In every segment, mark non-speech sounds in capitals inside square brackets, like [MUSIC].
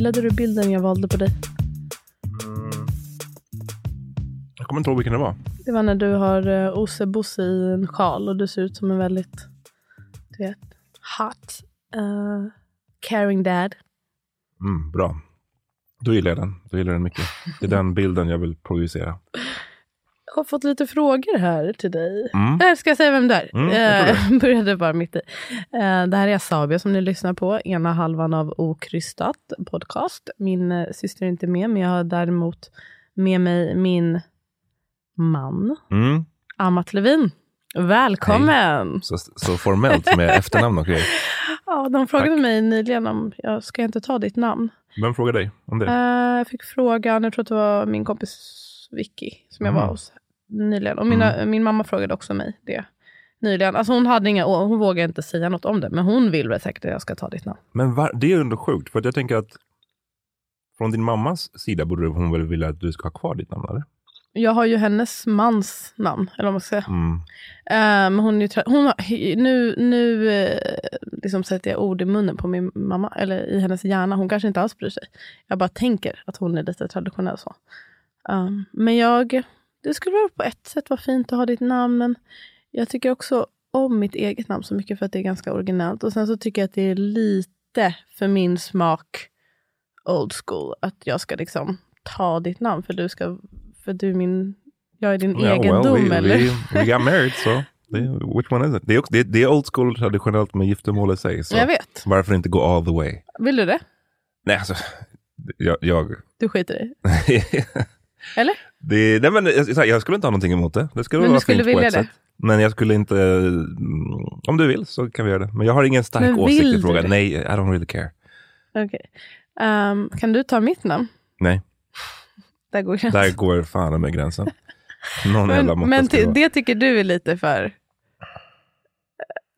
Gillade du bilden jag valde på dig? Jag kommer inte ihåg vilken det var. Det var när du har uh, Osse-Bosse i en sjal och du ser ut som en väldigt, du vet, hot, uh, caring dad. Mm, bra. Då gillar jag den. Då gillar jag den mycket. Det är den [LAUGHS] bilden jag vill projicera. Jag har fått lite frågor här till dig. Mm. Äh, ska jag säga vem det är? Mm, Eh, [LAUGHS] började bara mitt i. Eh, det här är Asabia som ni lyssnar på. Ena halvan av Okrystat podcast. Min eh, syster är inte med, men jag har däremot med mig min man, Mm. Amat Levin. Välkommen! Så, så formellt med [LAUGHS] efternamn och grejer. Ja, de frågade Tack. mig nyligen om jag ska inte ta ditt namn. Vem frågar dig om det? Jag fick frågan, jag tror att det var min kompis Vicky som jag Mm. var hos nyligen. Och mina, min mamma frågade också mig det nyligen. Alltså hon, hade inga, hon vågar inte säga något om det, men hon vill väl säkert att jag ska ta ditt namn. Men var, det är ändå sjukt, för att jag tänker att från din mammas sida borde hon väl vilja att du ska ha kvar ditt namn, eller? Jag har ju hennes mans namn, eller vad man ska säga. Mm. Men hon är hon har, nu nu eh, liksom sätter jag ord i munnen på min mamma, eller i hennes hjärna. Hon kanske inte alls bryr sig. Jag bara tänker att hon är lite traditionell så. Um, men jag, det skulle vara på ett sätt vara fint att ha ditt namn, men jag tycker också om mitt eget namn så mycket för att det är ganska originellt. Och sen så tycker jag att det är lite för min smak old school att jag ska liksom ta ditt namn för du ska, för du är min, jag är din Ja, egendom we, eller? We, we got married, det, which one is it? Det är, också, det, det är old school traditionellt med giftermål i sig. Så Jag vet. varför inte gå all the way? Vill du det? Nej, alltså, jag... jag Du skiter i? [LAUGHS] Eller? Det, nej, men, jag, jag skulle inte ha någonting emot det. Det skulle Men vara du skulle fint på vilja ett det? sätt. Men jag skulle inte... mm, Om du vill så kan vi göra det. Men jag har ingen stark åsikt i frågan. Nej, I don't really care. Okej. Ehm, kan du ta mitt namn? Nej, Där går gränsen. där går fan med gränsen. Någon Men, men ska det tycker du är lite för eh,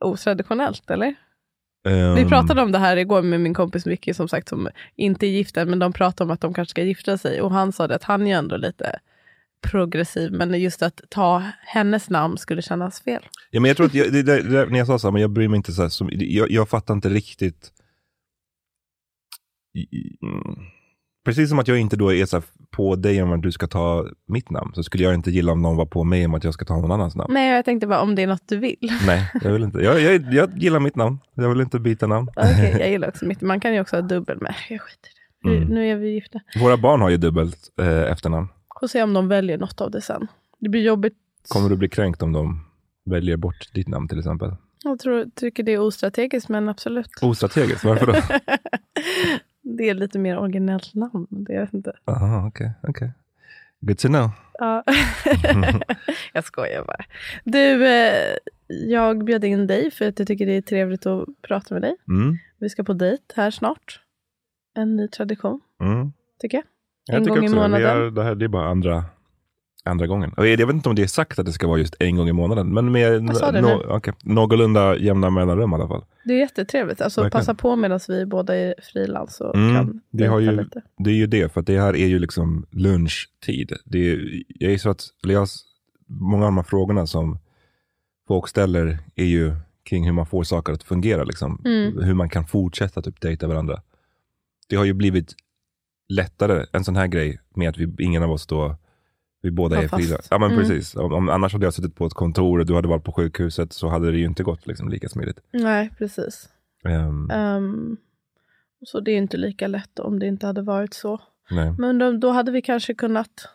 otraditionellt, eller? Vi Ehm, pratade om det här igår med min kompis Vicky, som sagt, som inte är gifta, men de pratade om att de kanske ska gifta sig. Och han sa det att han är ändå lite progressiv, men just att ta hennes namn skulle kännas fel. Ja, men jag tror att jag, det, det, det, när jag sa så här, men jag bryr mig inte så här, som, jag, jag fattar inte riktigt. Mm. Precis som att jag inte då är så här på dig om att du ska ta mitt namn, så skulle jag inte gilla om någon var på mig om att jag ska ta någon annans namn. Nej, jag tänkte bara om det är något du vill. Nej, jag vill inte. Jag, jag, jag gillar mitt namn. Jag vill inte byta namn. [LAUGHS] Okej, jag gillar också mitt. Man kan ju också ha dubbel med. Jag skiter i det. Nu, Mm. nu är vi gifta. Våra barn har ju dubbelt eh, efternamn. Får se om de väljer något av det sen. Det blir jobbigt. Kommer du bli kränkt om de väljer bort ditt namn till exempel? Jag tror, tycker det är ostrategiskt, men absolut. Ostrategiskt, varför då? [LAUGHS] det är lite mer originellt namn. Det, vet inte. Aha, okej, okej. Good to know. Ja. [LAUGHS] [LAUGHS] jag skojar bara. Du, eh, jag bjöd in dig för att jag tycker det är trevligt att prata med dig. Mm, Vi ska på dejt här snart. En ny tradition, mm. tycker jag. Jag En gång i också det. Månaden. är, det här det är bara andra, andra gången. Jag vet inte om det är sagt att det ska vara just en gång i månaden, men med det nu. okej, någorlunda jämna mellanrum i alla fall. Det är jättetrevligt. Alltså Verkligen. passa på medan vi båda är frilans och Mm, kan vi har dejta ju- lite. Det är ju det, för det här är ju liksom lunchtid. Det är, jag så att, jag, många av de här frågorna som folk ställer är ju kring hur man får saker att fungera. Liksom. Mm. Hur man kan fortsätta typ dejta varandra. Det har ju blivit lättare, en sån här grej, med att vi, ingen av oss då Vi båda Ja, är fast. fria. Ja men Mm. precis. Om, om, annars hade jag suttit på ett kontor och du hade varit på sjukhuset så hade det ju inte gått liksom, lika smidigt. Nej, precis. Ehm, Ehm, så det är inte lika lätt om det inte hade varit så. nej. Men då, då hade vi kanske kunnat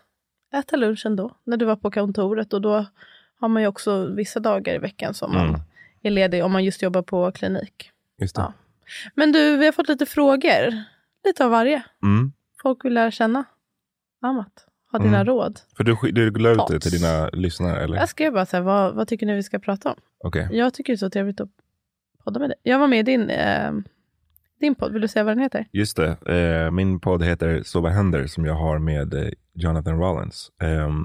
äta lunch ändå, när du var på kontoret. Och då har man ju också vissa dagar i veckan som man Mm. är ledig om man just jobbar på klinik. Just. Ja. Men du, vi har fått lite frågor. Lite av varje. Mm. Folk vill lära känna Amat. Ha dina Mm. råd. För du, du la ut det till dina lyssnare eller? Jag skrev bara så här, vad, vad tycker ni vi ska prata om? Okej. Jag tycker det är så trevligt att podda med dig. Jag var med i din, eh, din podd. Vill du säga vad den heter? Just det. Eh, min podd heter Så vad händer som jag har med eh, Jonathan Rollins. Ehm,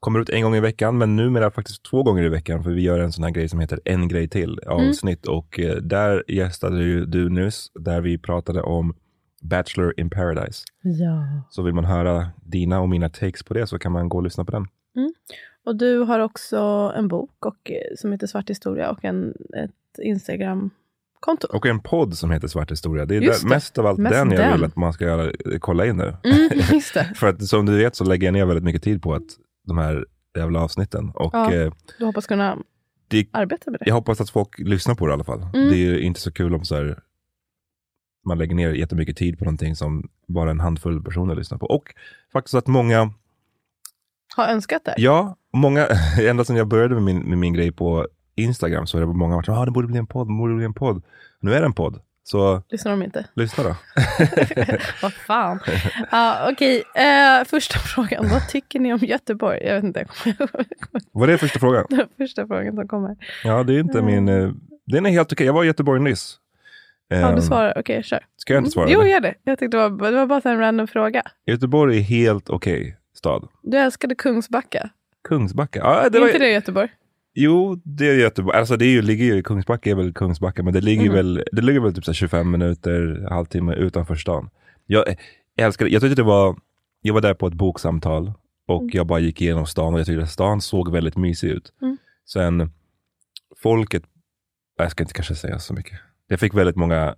kommer ut en gång i veckan, men numera faktiskt två gånger i veckan, för vi gör en sån här grej som heter En grej till avsnitt. Och eh, där gästade ju du nyss, där vi pratade om Bachelor in Paradise. Ja. Så vill man höra dina och mina takes på det så kan man gå och lyssna på den. Och du har också en bok och, eh, som heter Svart historia och en, ett Instagram-konto. Och en podd som heter Svart historia. Det är där, det. mest av allt Mest den jag den. vill att man ska göra, kolla in nu. Mm. [LAUGHS] För att som du vet så lägger jag ner väldigt mycket tid på att de här jävla avsnitten. Och Ja. eh, Du hoppas kunna det, arbeta med det. jag hoppas att folk lyssnar på det i alla fall. Mm. Det är ju inte så kul om så här, man lägger ner jättemycket tid på någonting som bara en handfull personer lyssnar på. Och faktiskt att många, Har önskat det. ja, många, [LAUGHS] ända sedan jag började med min, med min grej på Instagram så är det många som har varit ah, det borde bli en podd, det borde bli en podd. Nu är det en podd, så Lyssnar de inte? lyssna då. [LAUGHS] Vad fan. Ja, Okej, eh, första [LAUGHS] frågan. Vad tycker ni om Göteborg? Jag vet inte. är det första frågan? Den första frågan som kommer. Ja, det är inte min, eh, den är helt okej. Jag var i Göteborg nyss. Ja, Ehm, du svarar. Okej, kör. Ska jag inte svara? Jo, eller? gör det. Jag tyckte det var, det var bara en random fråga. Göteborg är helt okej stad. Du älskade Kungsbacka. Kungsbacka? Ja, det är var, inte det Göteborg? Jo, det är Göteborg. Alltså det är ju, ligger ju, Kungsbacka är väl Kungsbacka, men det ligger Mm. väl, det ligger väl typ så här 25 minuter, halvtimme utanför stan. Jag älskar jag tyckte det var, jag var där på ett boksamtal och Mm. jag bara gick igenom stan och jag tyckte att stan såg väldigt mysig ut. Mm. Sen folket, jag ska inte kanske säga så mycket. Jag fick väldigt många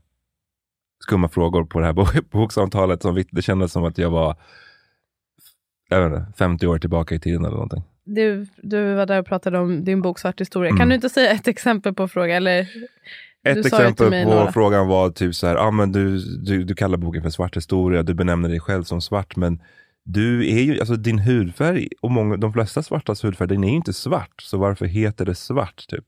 skumma frågor på det här bok- [LAUGHS] boksamtalet. Som, det kändes som att jag var jag inte, 50 år tillbaka i tiden eller någonting. Du, du var där och pratade om din bok Svart historia. Mm. Kan du inte säga ett exempel på fråga? Eller, Ett exempel på några. frågan var typ så här, ah, men du, du, du kallar boken för svart historia, du benämner dig själv som svart, men du är ju, alltså din hudfärg och många, de flesta svartas hudfärg, den är ju inte svart, så varför heter det svart typ?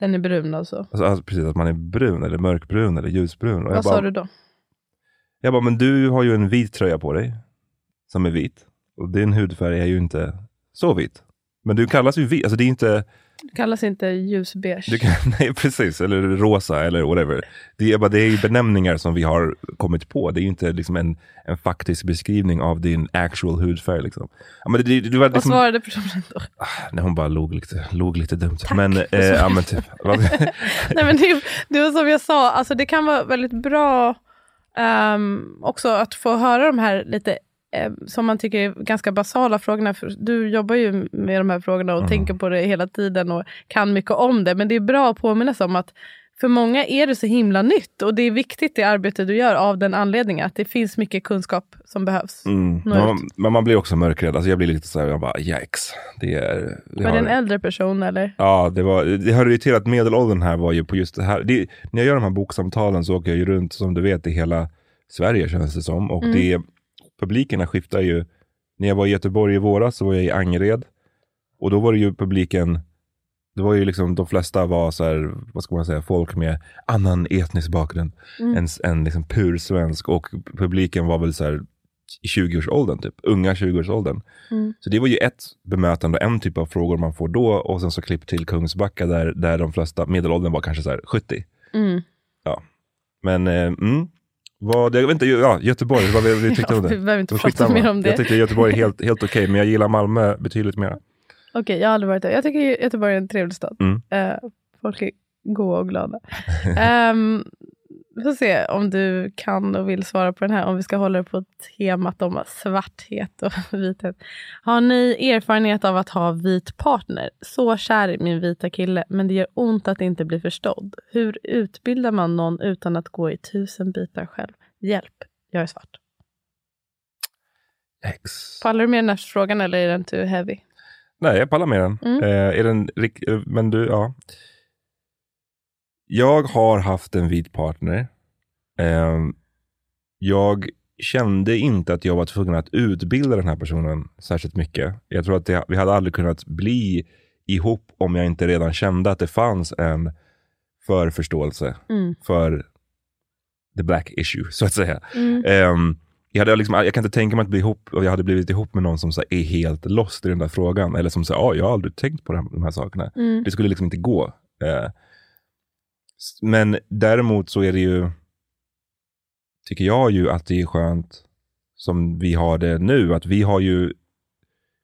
Den är brun alltså. Alltså, alltså precis, att man är brun eller mörkbrun eller ljusbrun. Och jag Vad sa bara, du då? Jag bara, men du har ju en vit tröja på dig, som är vit, och din hudfärg är ju inte så vit. Men du kallas ju vit, alltså det är inte, Det kallas inte ljusbeige. Du kan, [LAUGHS] nej, precis. Eller rosa eller whatever. Det är, bara, det är benämningar som vi har kommit på. Det är ju inte liksom en, en faktisk beskrivning av din actual hudfärg. Liksom. Ja, men det, det, det var Vad liksom, svarade personen då? nej, hon bara log lite, log lite dumt. Tack men, eh, ja, men typ. [LAUGHS] vad- Nej, men det, det var som jag sa, alltså det kan vara väldigt bra ehm, också att få höra de här lite som man tycker är ganska basala frågorna. För du jobbar ju med de här frågorna och Mm. tänker på det hela tiden och kan mycket om det. Men det är bra att påminna sig om att för många är det så himla nytt och det är viktigt det arbete du gör av den anledningen att det finns mycket kunskap som behövs. Mm. Men, man, men man blir också mörkrädd. Alltså jag blir lite så här, jag bara yikes. Det är, det Var det en har- äldre person eller? Ja, det, var, det hörde ju till att medelåldern här var ju på just det här. Det, när jag gör de här boksamtalen så åker jag ju runt, som du vet, i hela Sverige känns det som. Och Mm. det, publikerna skiftar ju. När jag var i Göteborg i våras så var jag i Angered. Och då var det ju publiken, det var ju liksom de flesta var så här, vad ska man säga, folk med annan etnisk bakgrund Mm. än, än liksom pur svensk. Och publiken var väl så här i 20-årsåldern, typ. Unga 20-årsåldern. Mm. Så det var ju ett bemötande, en typ av frågor man får då och sen så klipp till Kungsbacka där, där de flesta, medelåldern var kanske så här 70. Mm. Men, eh, mm, vad, jag vet inte, ja, Göteborg, vad vi, vi [LAUGHS] tyckte Ja, om det. vi behöver inte prata mer om det. Jag tyckte Göteborg är helt, helt okej, men jag gillar Malmö betydligt mer. Okej, jag har aldrig varit där. Jag tycker Göteborg är en trevlig stad. Mm. Eh, folk är goa och glada. um, [LAUGHS] vi får se om du kan och vill svara på den här. Om vi ska hålla det på temat om svarthet och [LAUGHS] vithet. Har ni erfarenhet av att ha vit partner? Så kär i min vita kille, men det gör ont att inte bli förstådd. Hur utbildar man någon utan att gå i tusen bitar själv? Hjälp, jag är svart. X. Pallar du med den här frågan eller är den too heavy? Nej, jag pallar med den. Mm. Eh, är den eh, men du, ja. Jag har haft en vit partner. Eh, jag kände inte att jag var tvungen att utbilda den här personen särskilt mycket. Jag tror att det, vi hade aldrig kunnat bli ihop om jag inte redan kände att det fanns en förförståelse Mm. för the black issue, så att säga. Mm. Ehm, jag, hade liksom, jag kan inte tänka mig att bli ihop, och jag hade blivit ihop med någon som så, här, är helt lost i den där frågan. Eller som säger, ah, jag har aldrig tänkt på de här, de här sakerna. Mm. Det skulle liksom inte gå. S- men däremot så är det ju, tycker jag ju att det är skönt som vi har det nu. Att vi har ju,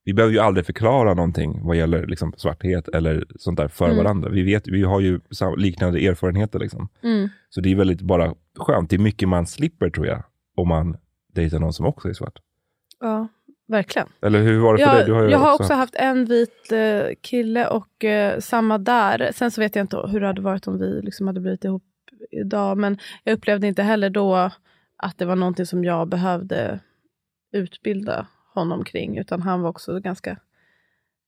vi behöver ju aldrig förklara någonting vad gäller liksom, svarthet eller sånt där för Mm. varandra. Vi, vet, vi har ju liknande erfarenheter. Liksom. Mm. Så det är väldigt bara skönt. Det är mycket man slipper tror jag, om man dejtar någon som också är svart. Ja, verkligen. Eller hur var det för dig? Jag, Du har jag har också haft en vit eh, kille och eh, samma där. Sen så vet jag inte hur det hade varit om vi liksom hade blivit ihop idag. Men jag upplevde inte heller då att det var någonting som jag behövde utbilda honom kring. Utan han var också ganska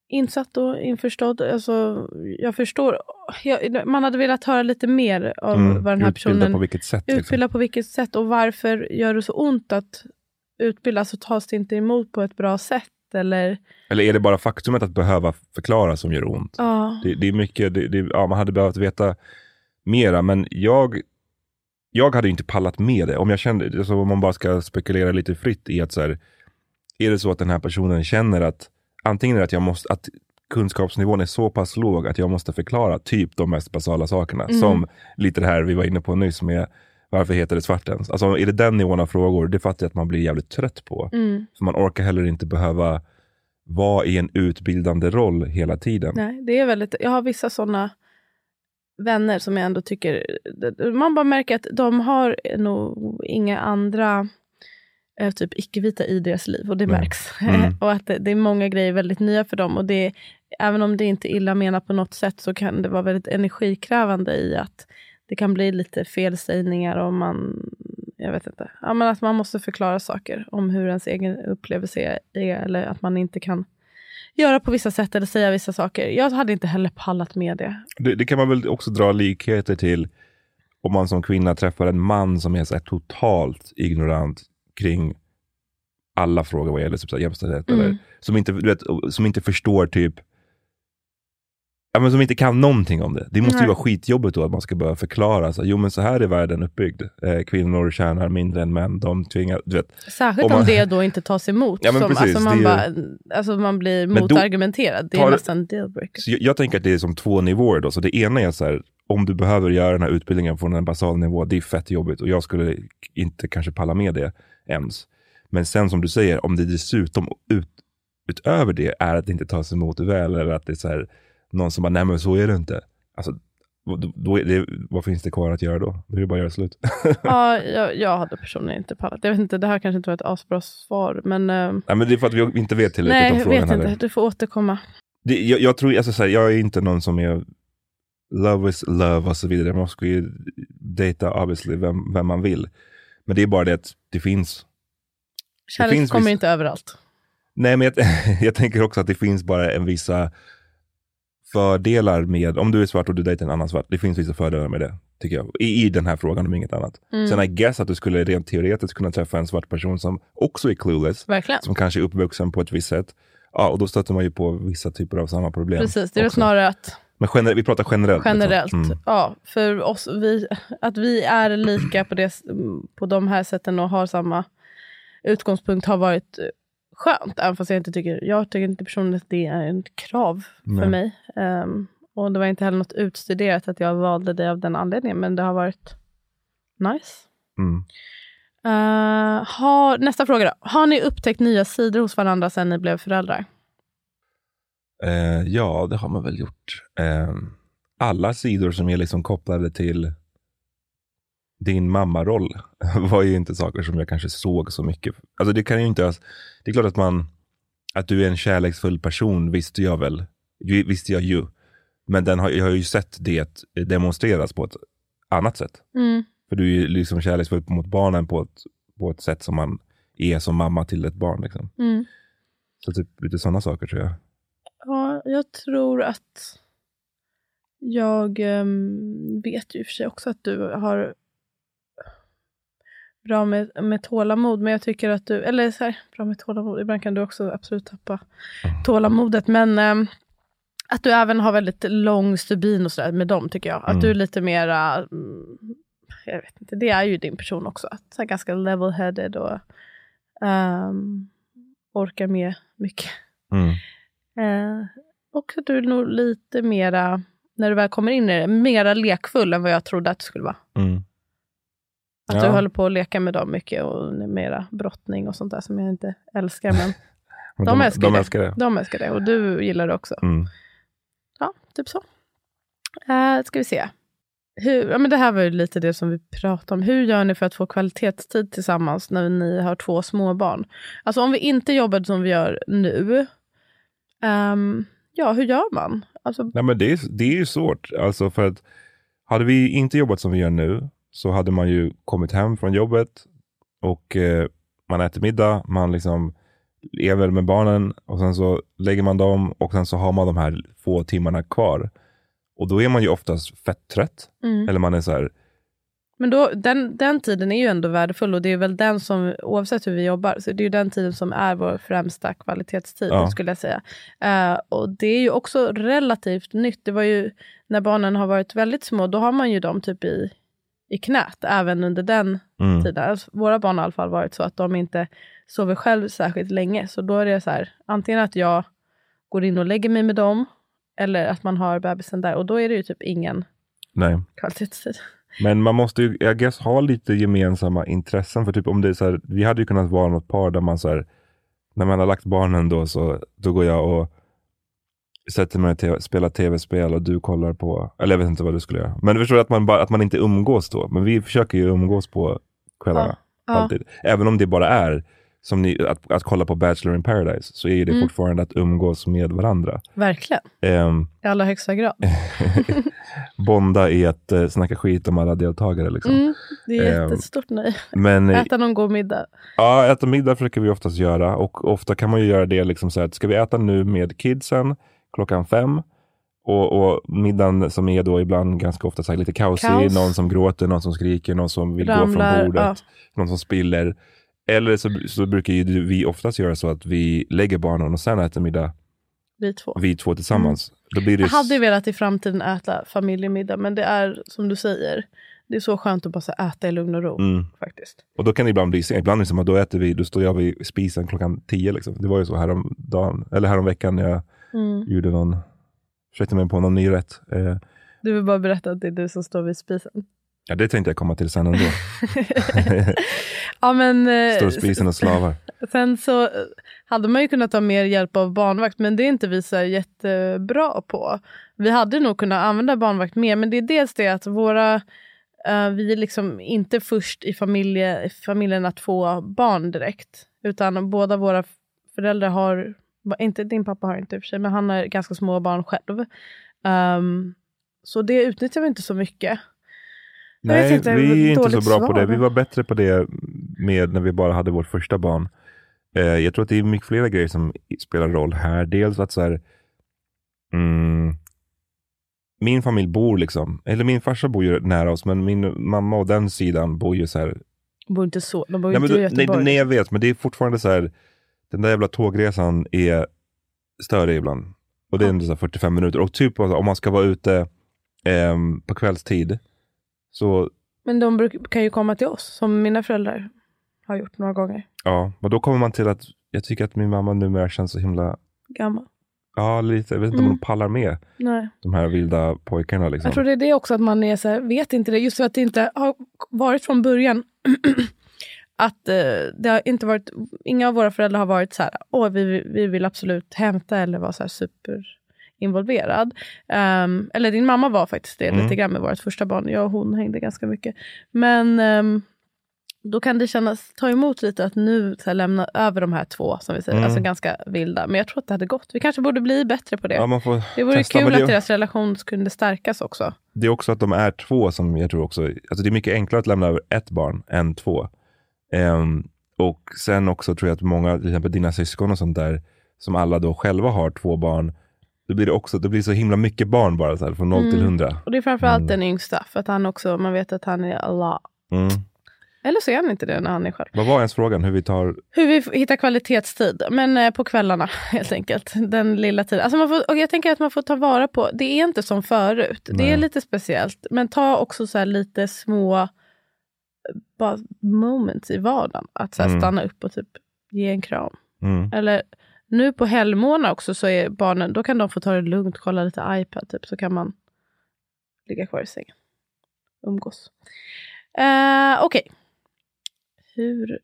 insatt och införstådd. Alltså, jag förstår. Jag, man hade velat höra lite mer om Mm, vad den här utbilda personen på vilket sätt. Liksom. Utbilda på vilket sätt och varför gör det så ont att utbilda? Så tas det inte emot på ett bra sätt? Eller, Eller är det bara faktumet att behöva förklara som gör ont? ja. Det, det är mycket, det, det, ja, man hade behövt veta mera, men jag, jag hade inte pallat med det. Om jag kände, alltså om man bara ska spekulera lite fritt i att så här, är det så att den här personen känner att antingen är att, jag måste, att kunskapsnivån är så pass låg att jag måste förklara typ de mest basala sakerna. Mm. Som lite det här vi var inne på nyss med varför heter det svart ens? Alltså är det den nivån av frågor, det fattar jag att man blir jävligt trött på. Mm. För man orkar heller inte behöva vara i en utbildande roll hela tiden. Nej, det är väldigt, jag har vissa sådana vänner som jag ändå tycker... Man bara märker att de har nog inga andra eh, typ icke-vita i deras liv och det Nej. märks. Mm. [LAUGHS] och att det, det är många grejer väldigt nya för dem. Och det, även om det inte är illa menat på något sätt så kan det vara väldigt energikrävande i att det kan bli lite felsägningar om man jag vet inte. Ja, men att man måste förklara saker om hur ens egen upplevelse är, eller att man inte kan göra på vissa sätt eller säga vissa saker. Jag hade inte heller pallat med det. Det, det kan man väl också dra likheter till om man som kvinna träffar en man som är så totalt ignorant kring alla frågor vad gäller typ jämställdhet. Mm. Eller, som, inte, du vet, som inte förstår typ Ja, men som inte kan någonting om det. Det måste ju Nej. vara skitjobbigt då att man ska börja förklara. Så, här, jo men så här är världen uppbyggd. Eh, kvinnor tjänar mindre än män. De tvingar, du vet. Särskilt Om om, man- det då inte tas emot. Ja, men som, precis, alltså, man är bara, alltså man blir motargumenterad. Det är nästan dealbreaker. Jag, jag tänker att det är som två nivåer då. Så det ena är så här, om du behöver göra den här utbildningen från en basal nivå, det är fett jobbigt och jag skulle inte kanske palla med det ens. Men sen som du säger, om det dessutom ut, utöver det är att det inte tas emot väl eller att det är så här, någon som bara, nej men så är det inte. Alltså, då, då det, vad finns det kvar att göra då? Då är det bara att göra slut. [LAUGHS] Ja, jag, jag hade personligen inte pallat. Jag vet inte, det här kanske inte var ett asbra svar. Men, eh, nej, men det är för att vi inte vet tillräckligt nej, om jag frågan. vet heller. inte. Du får återkomma. det, jag, jag tror, alltså, så här, jag är inte någon som är love is love och så vidare. Man ska ju dejta obviously vem, vem man vill. Men det är bara det att det finns. Kärlek finns kommer viss- inte överallt. Nej, men jag, [LAUGHS] jag tänker också att det finns bara en vissa fördelar med, om du är svart och du dejtar en annan svart, det finns vissa fördelar med det, tycker jag. I, i den här frågan om inget annat. Mm. Sen I guess att du skulle rent teoretiskt kunna träffa en svart person som också är clueless, Verkligen. som kanske är uppvuxen på ett visst sätt. Ja, och då stöter man ju på vissa typer av samma problem. Precis, det är också. snarare att Men gener- vi pratar generellt. liksom. generellt, Mm. ja, för oss, vi, att vi är lika på, det, på de här sätten och har samma utgångspunkt har varit skönt. Även fast jag inte tycker, jag tycker inte personligen att det är ett krav för Nej. mig. Ehm, och det var inte heller något utstuderat att jag valde det av den anledningen, men det har varit nice. Mm. Eh, har, nästa fråga då. Har ni upptäckt nya sidor hos varandra sedan ni blev föräldrar? Eh, ja, det har man väl gjort. Eh, alla sidor som är liksom kopplade till din mammaroll [LAUGHS] var ju inte saker som jag kanske såg så mycket. Alltså det kan ju inte, det är klart att man, att du är en kärleksfull person visste jag väl, visste jag ju. Men den har, jag har ju sett det demonstreras på ett annat sätt. Mm. För du är ju liksom kärleksfull mot barnen på ett, på ett sätt som man är som mamma till ett barn. Liksom. Mm. Så typ lite sådana saker tror jag. Ja, jag tror att jag ehm, vet ju i och för sig också att du har bra med, med tålamod, men jag tycker att du, eller så här, bra med tålamod, ibland kan du också absolut tappa tålamodet, men ehm, att du även har väldigt lång stubin och sådär med dem tycker jag. Att Mm. du är lite mera, mm, jag vet inte, det är ju din person också. Att, så här, ganska level-headed och ehm, orkar med mycket. Mm. Eh, och att du är nog lite mera, när du väl kommer in i det, mera lekfull än vad jag trodde att du skulle vara. Mm. Att Ja. du håller på att leka med dem mycket och mera brottning och sånt där som jag inte älskar. Men [LAUGHS] Men De älskar de det. älskar det. de älskar det och du gillar det också. Mm. Ja, typ så. Uh, ska vi se. Hur, ja, men det här var ju lite det som vi pratade om. Hur gör ni för att få kvalitetstid tillsammans när ni har två småbarn? Alltså om vi inte jobbade som vi gör nu, ehm, ja hur gör man? Alltså, Nej, men det, är, det är ju svårt. Alltså för att hade vi inte jobbat som vi gör nu så hade man ju kommit hem från jobbet och eh, man äter middag, man liksom lever med barnen och sen så lägger man dem och sen så har man de här få timmarna kvar. Och då är man ju oftast fett trött. mm. Eller man är så här, Men då, den, den tiden är ju ändå värdefull och det är väl den som, oavsett hur vi jobbar, så det är ju den tiden som är vår främsta kvalitetstid, Ja. skulle jag säga. Eh, och det är ju också relativt nytt. Det var ju när barnen har varit väldigt små, då har man ju dem typ i, i knät, även under den mm, tiden. Alltså, våra barn har i alla fall varit så att de inte sover själv särskilt länge. Så då är det så här, antingen att jag går in och lägger mig med dem, eller att man har bebisen där. Och då är det ju typ ingen nej. kvalitetstid. Men man måste ju, jag guess, ha lite gemensamma intressen. För typ om det är så här, vi hade ju kunnat vara något par där man så här, när man har lagt barnen då, så då går jag och sätter mig och spelar tv-spel och du kollar på, eller jag vet inte vad du skulle göra. Men du förstår att man, bara, att man inte umgås då. Men vi försöker ju umgås på kvällarna. Ja. Alltid. Även om det bara är som ni, att, att kolla på Bachelor in paradise, så är det Mm. fortfarande att umgås med varandra. Verkligen, Ehm, i allra högsta grad. [LAUGHS] bonda i att eh, snacka skit om alla deltagare. Liksom. Mm, det är Ehm, jättestort nej. Men eh, Äta någon god middag. Ja, äta middag försöker vi oftast göra och ofta kan man ju göra det liksom så här att ska vi äta nu med kidsen klockan fem och, och middagen som är då ibland ganska ofta så här lite kaosig, Kaos. någon som gråter, någon som skriker, någon som vill gå Ramlar, från bordet, ja. någon som spiller. Eller så, så brukar ju vi oftast göra så att vi lägger barnen och sen äter middag Vi två. vi två tillsammans. Då blir det Jag hade velat i framtiden äta familjemiddag, men det är som du säger, det är så skönt att bara äta i lugn och ro. Mm. faktiskt. Och då kan det ibland bli sent. Ibland är det som att då äter vi, då står jag vid spisen klockan tio. Liksom. Det var ju så häromdagen, eller häromveckan när jag Mm. gjorde någon, försökte mig på någon ny rätt. Eh, Du vill bara berätta att det är du som står vid spisen. ja, det tänkte jag komma till sen ändå. [LAUGHS] ja, men, eh, Står spisen och slavar. Sen så eh, hade man ju kunnat ta mer hjälp av barnvakt, men det är inte vi så jättebra på. Vi hade nog kunnat använda barnvakt mer, men det är dels det att våra eh, vi är liksom inte först i familje, i familjen att få barn direkt. Utan båda våra föräldrar har, inte din pappa har inte i och för sig, men han har ganska små barn själv. Ehm, så det utnyttjar vi inte så mycket. Nej, inte, vi är inte så bra på det. svar. Vi var bättre på det med när vi bara hade vårt första barn. Eh, jag tror att det är mycket flera grejer som spelar roll här. Dels att så här, mm, min familj bor liksom, eller min farsa bor ju nära oss, men min mamma och den sidan bor ju så här bor inte så, de bor Nej, inte i då, nej, Göteborg. nej, jag vet, men det är fortfarande så här, den där jävla tågresan är större ibland. Och det är ändå så här 45 minuter. Och typ om man ska vara ute ehm, på kvällstid, så Men de kan ju komma till oss, som mina föräldrar har gjort några gånger. ja, men då kommer man till att jag tycker att min mamma numera känns så himla, Gammal. ja lite, jag vet inte Mm. om hon pallar med Nej. de här vilda pojkarna liksom. Jag tror det är det också, att man är så här, vet inte det. Just för att det inte har varit från början. [CLEARS THROAT] att eh, det har inte varit, inga av våra föräldrar har varit så här, åh vi, vi vill absolut hämta eller vara så här superinvolverad. Um, eller din mamma var faktiskt det Mm. lite grann med vårt första barn. Jag och hon hängde ganska mycket. Men ehm, då kan det kännas, ta emot lite att nu så här, lämna över de här två, som vi säger, Mm. alltså ganska vilda. Men jag tror att det hade gått. Vi kanske borde bli bättre på det. Ja, det vore testa, kul men att det, deras relation kunde stärkas också. det är också att de är två som jag tror också, alltså det är mycket enklare att lämna över ett barn än två. Ehm, och sen också tror jag att många, till exempel dina syskon och sånt där, som alla då själva har två barn, då blir det också, det blir så himla mycket barn bara så här, från 0 till 100. Och det är framförallt Mm. den yngsta, för att han också, man vet att han är Allah. Mm. Eller så är han inte det när han är själv. Vad var ens frågan? Hur vi tar... Hur vi hittar kvalitetstid, men eh, på kvällarna [LAUGHS] helt enkelt. Den lilla tiden. Alltså man får, och jag tänker att man får ta vara på, det är inte som förut. Det Nej. är lite speciellt. Men ta också så här lite små bara moments i vardagen. Att så Mm. stanna upp och typ ge en kram. Mm. Eller nu på helgmånader också så är barnen, då kan de få ta det lugnt, kolla lite iPad typ, så kan man ligga kvar i sängen. Umgås. Uh, Okej. Hur,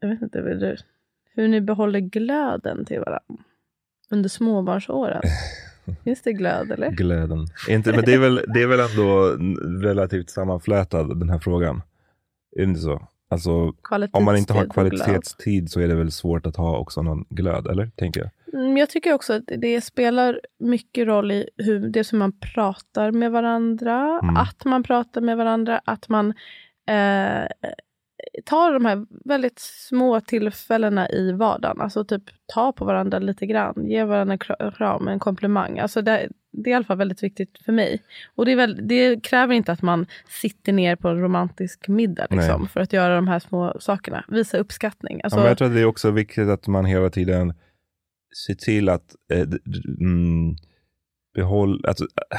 jag vet inte, vill du, hur ni behåller glöden till varandra under småbarnsåren? [LAUGHS] Finns det glöd eller? Glöden. Inte, men det är, väl, det är väl ändå relativt sammanflätad den här frågan. Är det inte så? Alltså, om man inte har Kvalitetstid så är det väl svårt att ha också någon glöd, eller? Tänker jag. Mm, Jag tycker också att det spelar mycket roll i hur, det som man pratar med varandra, Mm. att man pratar med varandra, att man eh, tar de här väldigt små tillfällena i vardagen. Alltså typ ta på varandra lite grann, ge varandra en kra- kram, en komplimang. Alltså det, det är i alla fall väldigt viktigt för mig. Och det, väl, det kräver inte att man sitter ner på en romantisk middag liksom, för att göra de här små sakerna. Visa uppskattning. Alltså, ja, men jag tror att det är också viktigt att man hela tiden ser till att eh, mm, behåll, alltså, äh,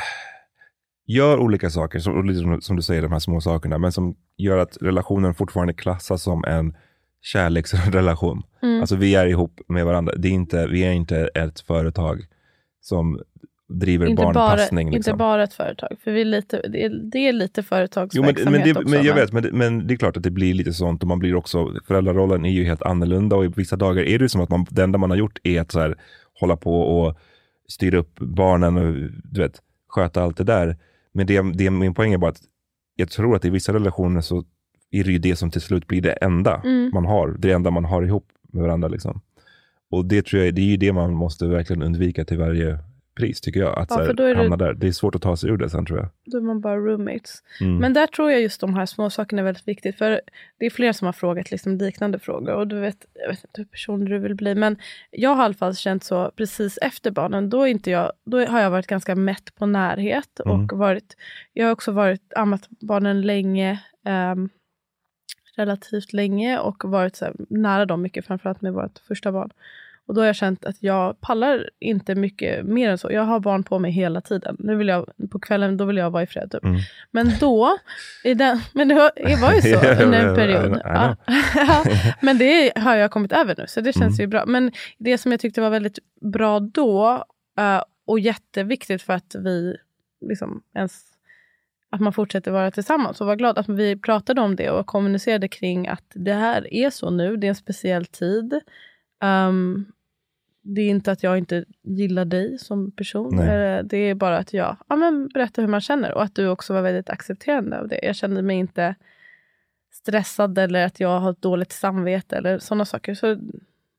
gör olika saker, som, som du säger, de här små sakerna, men som gör att relationen fortfarande klassas som en kärleksrelation. Mm. Alltså vi är ihop med varandra. Det är inte, vi är inte ett företag som driver inte bara, barnpassning. liksom. inte bara ett företag, för vi lite, det, är, det är lite Jo, företagsverksamhet men, men, det, också. men jag vet, men, det- men det är klart att det blir lite sånt och man blir också, föräldrarollen är ju helt annorlunda och i vissa dagar är det som att man, det enda man har gjort är att så här, hålla på och styra upp barnen och du vet, sköta allt det där. Men det, det, min poäng är bara att jag tror att i vissa relationer så är det ju det som till slut blir det enda Mm. man har, det enda man har ihop med varandra. Liksom. Och det tror jag, det är ju det man måste verkligen undvika till varje pris, tycker jag. Att Ja, här, det- hamna där. Det är svårt att ta sig ur det sen tror jag. Då är man bara roommates. Mm. Men där tror jag just de här små sakerna är väldigt viktigt. För det är fler som har frågat liksom liknande frågor. Och du vet, jag vet inte hur personlig du vill bli. Men jag har i alla fall känt så precis efter barnen. Då, inte jag, då har jag varit ganska mätt på närhet. Mm. Och varit, jag har också varit ammat barnen länge. ehm, relativt länge. Och varit så här, nära dem mycket. Framförallt med vårt första barn. Och då har jag känt att jag pallar inte mycket mer än så. Jag har barn på mig hela tiden. Nu vill jag, på kvällen då vill jag vara i fred. Typ. Mm. Men då, den, men det var, det var ju så [LAUGHS] under en period. [LAUGHS] Ja. men det har jag kommit över nu, så det känns Mm. ju bra. Men det som jag tyckte var väldigt bra då, eh, och jätteviktigt för att vi liksom ens att man fortsätter vara tillsammans och vara glad att vi pratade om det och kommunicerade kring att det här är så nu, det är en speciell tid. Ehm, det är inte att jag inte gillar dig som person. Nej. Eh, Det är bara att jag ja, men berättar hur man känner. Och att du också var väldigt accepterande av det. Jag kände mig inte stressad eller att jag har ett dåligt samvete eller sådana saker. Så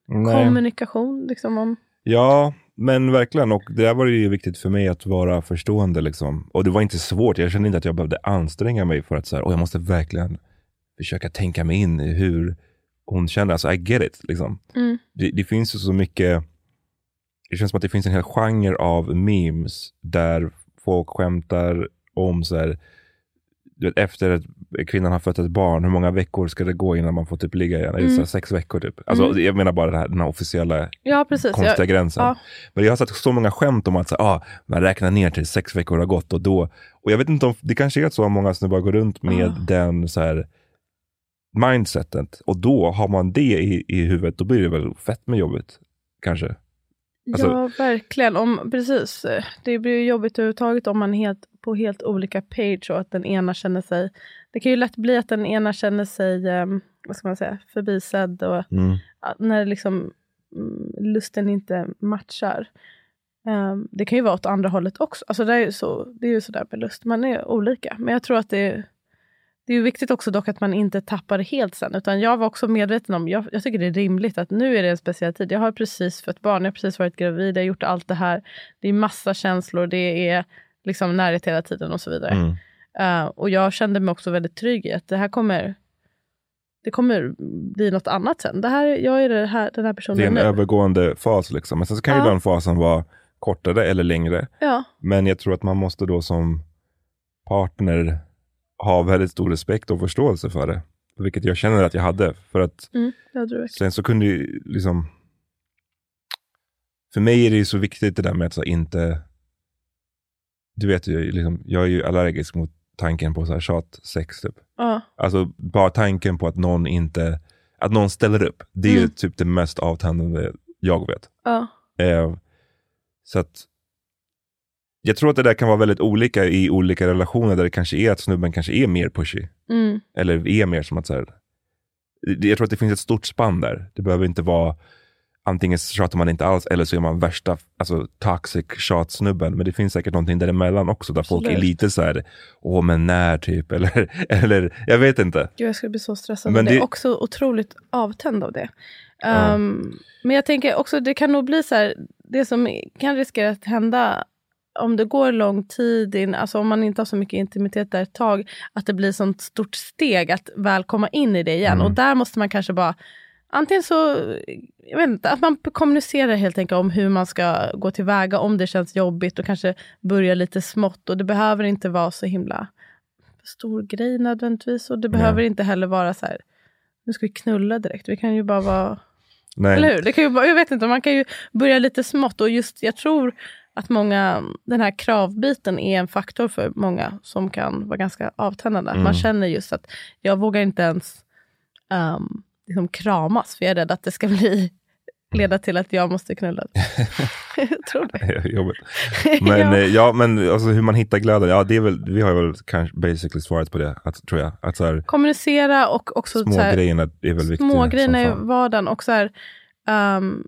Nej. kommunikation, liksom om... Ja, men verkligen. Och det där var det ju viktigt för mig att vara förstående. Liksom. Och det var inte svårt. Jag kände inte att jag behövde anstränga mig för att så här, "Åh, jag måste verkligen försöka tänka mig in i hur hon känner. Alltså, I get it. Liksom. Mm. Det, det finns ju så mycket, det känns som att det finns en hel genre av memes där folk skämtar om så här, efter att kvinnan har fött ett barn, hur många veckor ska det gå innan man får typ ligga igen? Det så sex veckor typ? Alltså, Mm. Jag menar bara det här, den här officiella Ja, precis. konstiga Jag, gränsen. ja. Men jag har sett så många skämt om att så, ah, man räknar ner till sex veckor har gått och då. Och jag vet inte om, det kanske är så att många snubbar går runt med Ah. den så här mindsetet. Och då har man det i, i huvudet, då blir det väl fett med jobbigt. Kanske. Alltså- ja, verkligen. Om, precis. Det blir ju jobbigt överhuvudtaget om man är helt, på helt olika page och att den ena känner sig... Det kan ju lätt bli att den ena känner sig um, vad ska man säga, förbisedd och Mm. när liksom, mm, lusten inte matchar. Ehm, det kan ju vara åt andra hållet också. Alltså det, är ju så, det är ju sådär med lust, man är olika. Men jag tror att det är, det är ju viktigt också dock att man inte tappar det helt sen. Utan jag var också medveten om, jag, jag tycker det är rimligt att nu är det en speciell tid. Jag har precis fött barn, jag har precis varit gravid, jag har gjort allt det här. Det är massa känslor, det är liksom närhet hela tiden och så vidare. Mm. Eh, och jag kände mig också väldigt trygg i att det här kommer det kommer bli något annat sen. Det här, jag är det här, den här personen Det är en nu. övergående fas liksom. Men sen så kan ju Ja. den fasen vara kortare eller längre. Ja, Men jag tror att man måste då som partner ha väldigt stor respekt och förståelse för det. Vilket jag känner att jag hade. För att mm, sen så kunde ju liksom... För mig är det ju så viktigt det där med att så inte... Du vet ju, liksom, jag är ju allergisk mot tanken på så här tjatsex typ. Ja, Alltså bara tanken på att någon inte, att någon ställer upp. Det är ju Mm. typ det mest avtändande jag vet. ja, Eh, så att jag tror att det där kan vara väldigt olika i olika relationer där det kanske är att snubben kanske är mer pushy. mm, Eller är mer som att så här, jag tror att det finns ett stort spann där. Det behöver inte vara antingen tjatar man inte alls eller så är man värsta alltså, toxic tjatsnubben. Men det finns säkert någonting däremellan också där folk är Absolut. lite så här, åh men när typ, [LAUGHS] eller, eller jag vet inte. Gud, jag skulle bli så stressad Men det. det- Också otroligt avtänd av det. Ja. Ehm, men jag tänker också, det kan nog bli så här, det som kan riskera att hända om det går lång tid, in, alltså om man inte har så mycket intimitet där ett tag, att det blir sånt stort steg att väl komma in i det igen. Mm. Och där måste man kanske bara, antingen så, jag vet inte, att man kommunicerar helt enkelt om hur man ska gå tillväga om det känns jobbigt och kanske börja lite smått. Och det behöver inte vara så himla stor grej nödvändigtvis. Och det behöver inte heller vara så här, nu ska vi knulla direkt. Vi kan ju bara vara Nej. eller hur? Det kan ju, jag vet inte, man kan ju börja lite smått. Och just, jag tror att många, den här kravbiten är en faktor för många som kan vara ganska avtändande. Att Man Mm. känner just att jag vågar inte ens um, liksom kramas, för jag är rädd att det ska [LAUGHS] bli leda till att jag måste knulla. jag [LAUGHS] tror det. Jobbigt. [LAUGHS] Men, ja. ja. ja, men alltså, hur man hittar glöden, ja, det är väl, vi har väl kanske basically svarat på det, att, tror jag. Att så här, Kommunicera och också små så här, grejerna är väl viktiga. små som grejerna i vardagen. Och så här, ehm,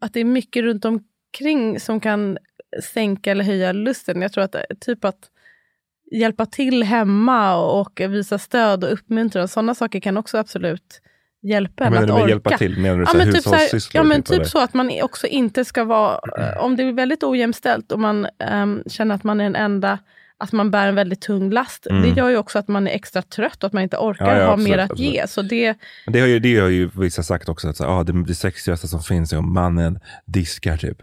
att det är mycket runt omkring som kan sänka eller höja lusten. Jag tror att typ att hjälpa till hemma och visa stöd och uppmuntran. Sådana saker kan också absolut hjälpa en att orka. hjälpa till? Menar du Ja men, typ, så här, ja, men typ, eller? så att man också inte ska vara, eh, om det är väldigt ojämställt och man ehm, känner att man är den enda, att man bär en väldigt tung last. Mm. Det gör ju också att man är extra trött och att man inte orkar Ja, ja, ha absolut, mer att absolut. ge. Så det, Men det har ju, det har ju vissa sagt också, att så, ah, det, det sexigaste som finns är om mannen diskar typ.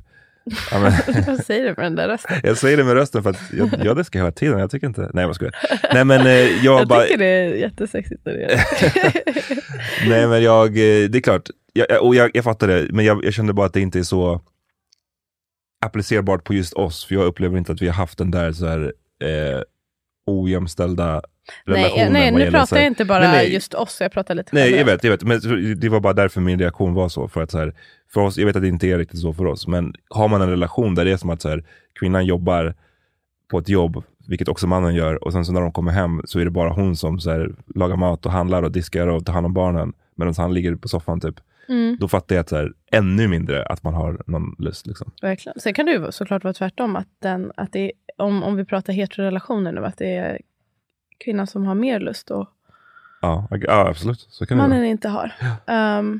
Ja, men, [LAUGHS] Vad säger du med den där rösten? jag säger det med rösten för att jag, jag diskar hela tiden, jag tycker inte, nej jag skojar. Nej men eh, jag, Jag bara, tycker det är jättesexigt när det är [LAUGHS] nej men jag, eh, det är klart, jag, och jag, jag fattar det, men jag, jag kände bara att det inte är så applicerbart på just oss, för jag upplever inte att vi har haft den där så här, eh, ojämställda relationen. Nej, nej nu pratar jag inte bara Nej, nej. just oss, jag pratar lite Nej, jag vet, jag vet. Men det var bara därför min reaktion var så. För att så här, för oss, jag vet att det inte är riktigt så för oss, men har man en relation där det är som att så här, kvinnan jobbar på ett jobb, vilket också mannen gör, och sen så när de kommer hem så är det bara hon som så här, lagar mat och handlar och diskar och tar hand om barnen, medan han ligger på soffan typ. Mm, Då fattar jag att så här, ännu mindre att man har någon lust. Liksom. verkligen. Sen kan det ju såklart vara tvärtom, att, den, att det är, om, om vi pratar heterorelationer nu, att det är kvinnan som har mer lust och Ja, ja, absolut. Så kan det mannen vara. inte har. Ehm,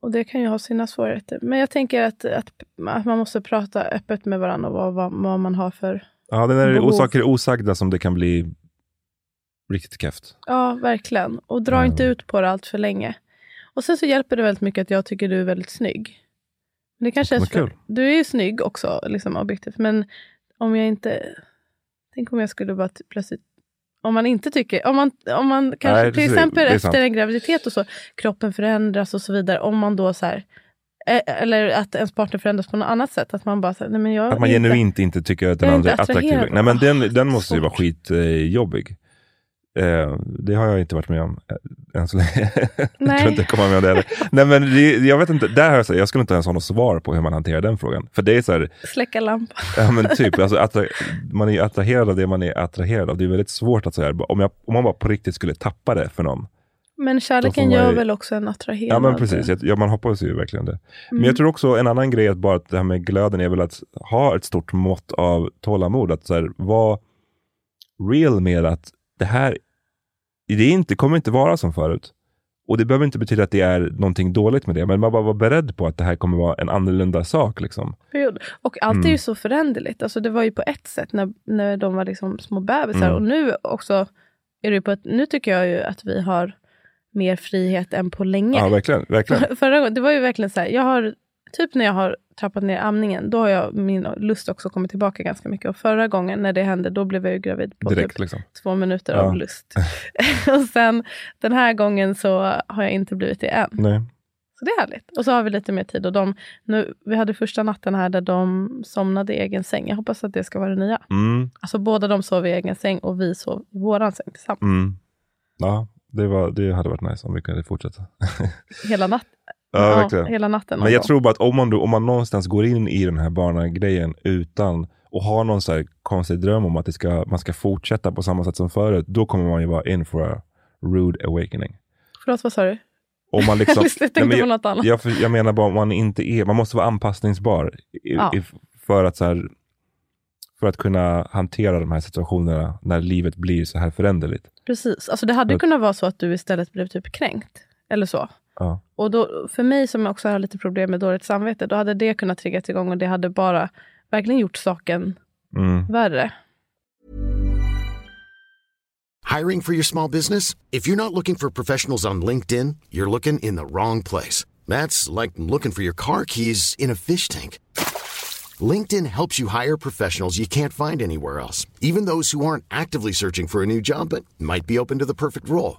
och det kan ju ha sina svårigheter. Men jag tänker att, att, att man måste prata öppet med varandra och vad, vad, vad man har för... Ja, det är behov. saker osagda som det kan bli riktigt keft. Ja, verkligen. Och dra Mm. inte ut på det allt för länge. Och sen så hjälper det väldigt mycket att jag tycker du är väldigt snygg. Det kanske är så, kul. Du är ju snygg också, liksom objektivt. Men om jag inte... Tänk om jag skulle bara plötsligt... Om man inte tycker... Om man, om man kanske Nej, till exempel efter en graviditet och så, kroppen förändras och så vidare. Om man då så här... Eller att ens partner förändras på något annat sätt. Att man bara säger, nej men jag Att man inte- genuint inte tycker att den andra är attraktiv. Nej men den, den Ah, måste ju vara skitjobbig. Eh, det har jag inte varit med om eh, än så länge. [LAUGHS] jag Nej. tror inte jag kommer med om det heller. Nej men det, jag vet inte, där har jag, så- jag skulle inte ens ha något svar på hur man hanterar den frågan. För det är så här, Släcka lampan. ja men typ, alltså, attra, man är ju attraherad av det man är attraherad av. Det är väldigt svårt att säga, om, jag, om man bara på riktigt skulle tappa det för någon. Men kärleken gör ju- väl också en attraherad. Ja men precis, jag, ja, man hoppas ju verkligen det. Men Mm. jag tror också en annan grej, att bara att det här med glöden är väl att ha ett stort mått av tålamod. Att så här, vara real med att det här, det är inte, kommer inte vara som förut. Och det behöver inte betyda att det är någonting dåligt med det, men man bara vara beredd på att det här kommer vara en annorlunda sak. Liksom. Och allt är Mm. ju så föränderligt. Alltså det var ju på ett sätt när, när de var liksom små bebisar. Mm. Och nu också är det på ett, nu tycker jag ju att vi har mer frihet än på länge. Ja, verkligen. verkligen. [LAUGHS] Förra gången, det var ju verkligen så här, jag har, typ när jag har trappat ner amningen, då har jag, min lust också kommit tillbaka ganska mycket. Och förra gången när det hände, då blev jag ju gravid på Direkt typ liksom. två minuter Ja. av lust. [LAUGHS] och sen den här gången så har jag inte blivit det än. Nej. Så det är härligt. Och så har vi lite mer tid. Och de, nu, vi hade första natten här där de somnade i egen säng. Jag hoppas att det ska vara det nya. Mm, Alltså båda de sov i egen säng och vi sov i våran säng tillsammans. mm. Ja, det, var, det hade varit nice om vi kunde fortsätta. [LAUGHS] Hela, natt, Ja, verkligen. hela natten. Men jag också. tror bara att om man, då- om man någonstans går in i den här barnagrejen utan och har någon så här konstig dröm om att det ska, man ska fortsätta på samma sätt som förut, då kommer man ju vara in for a rude awakening. Förlåt, vad sa du? Om man liksom, [LAUGHS] Jag tänkte men på något annat. jag, jag, menar bara om man inte är, man måste vara anpassningsbar i, Ja. i, för att så här, för att kunna hantera de här situationerna när livet blir så här föränderligt. Precis. Alltså det hade Jag- kunnat vara så att du istället blev typ kränkt. Eller så. Ja. Och då, för mig som också har lite problem med dåligt samvete, då hade det kunnat triggas igång och det hade bara verkligen gjort saken Mm. värre. Hiring for your small business? If you're not looking for professionals on LinkedIn, you're looking in the wrong place. That's like looking for your car keys in a fish tank. LinkedIn helps you hire professionals you can't find anywhere else, even those who aren't actively searching for a new job but might be open to the perfect role.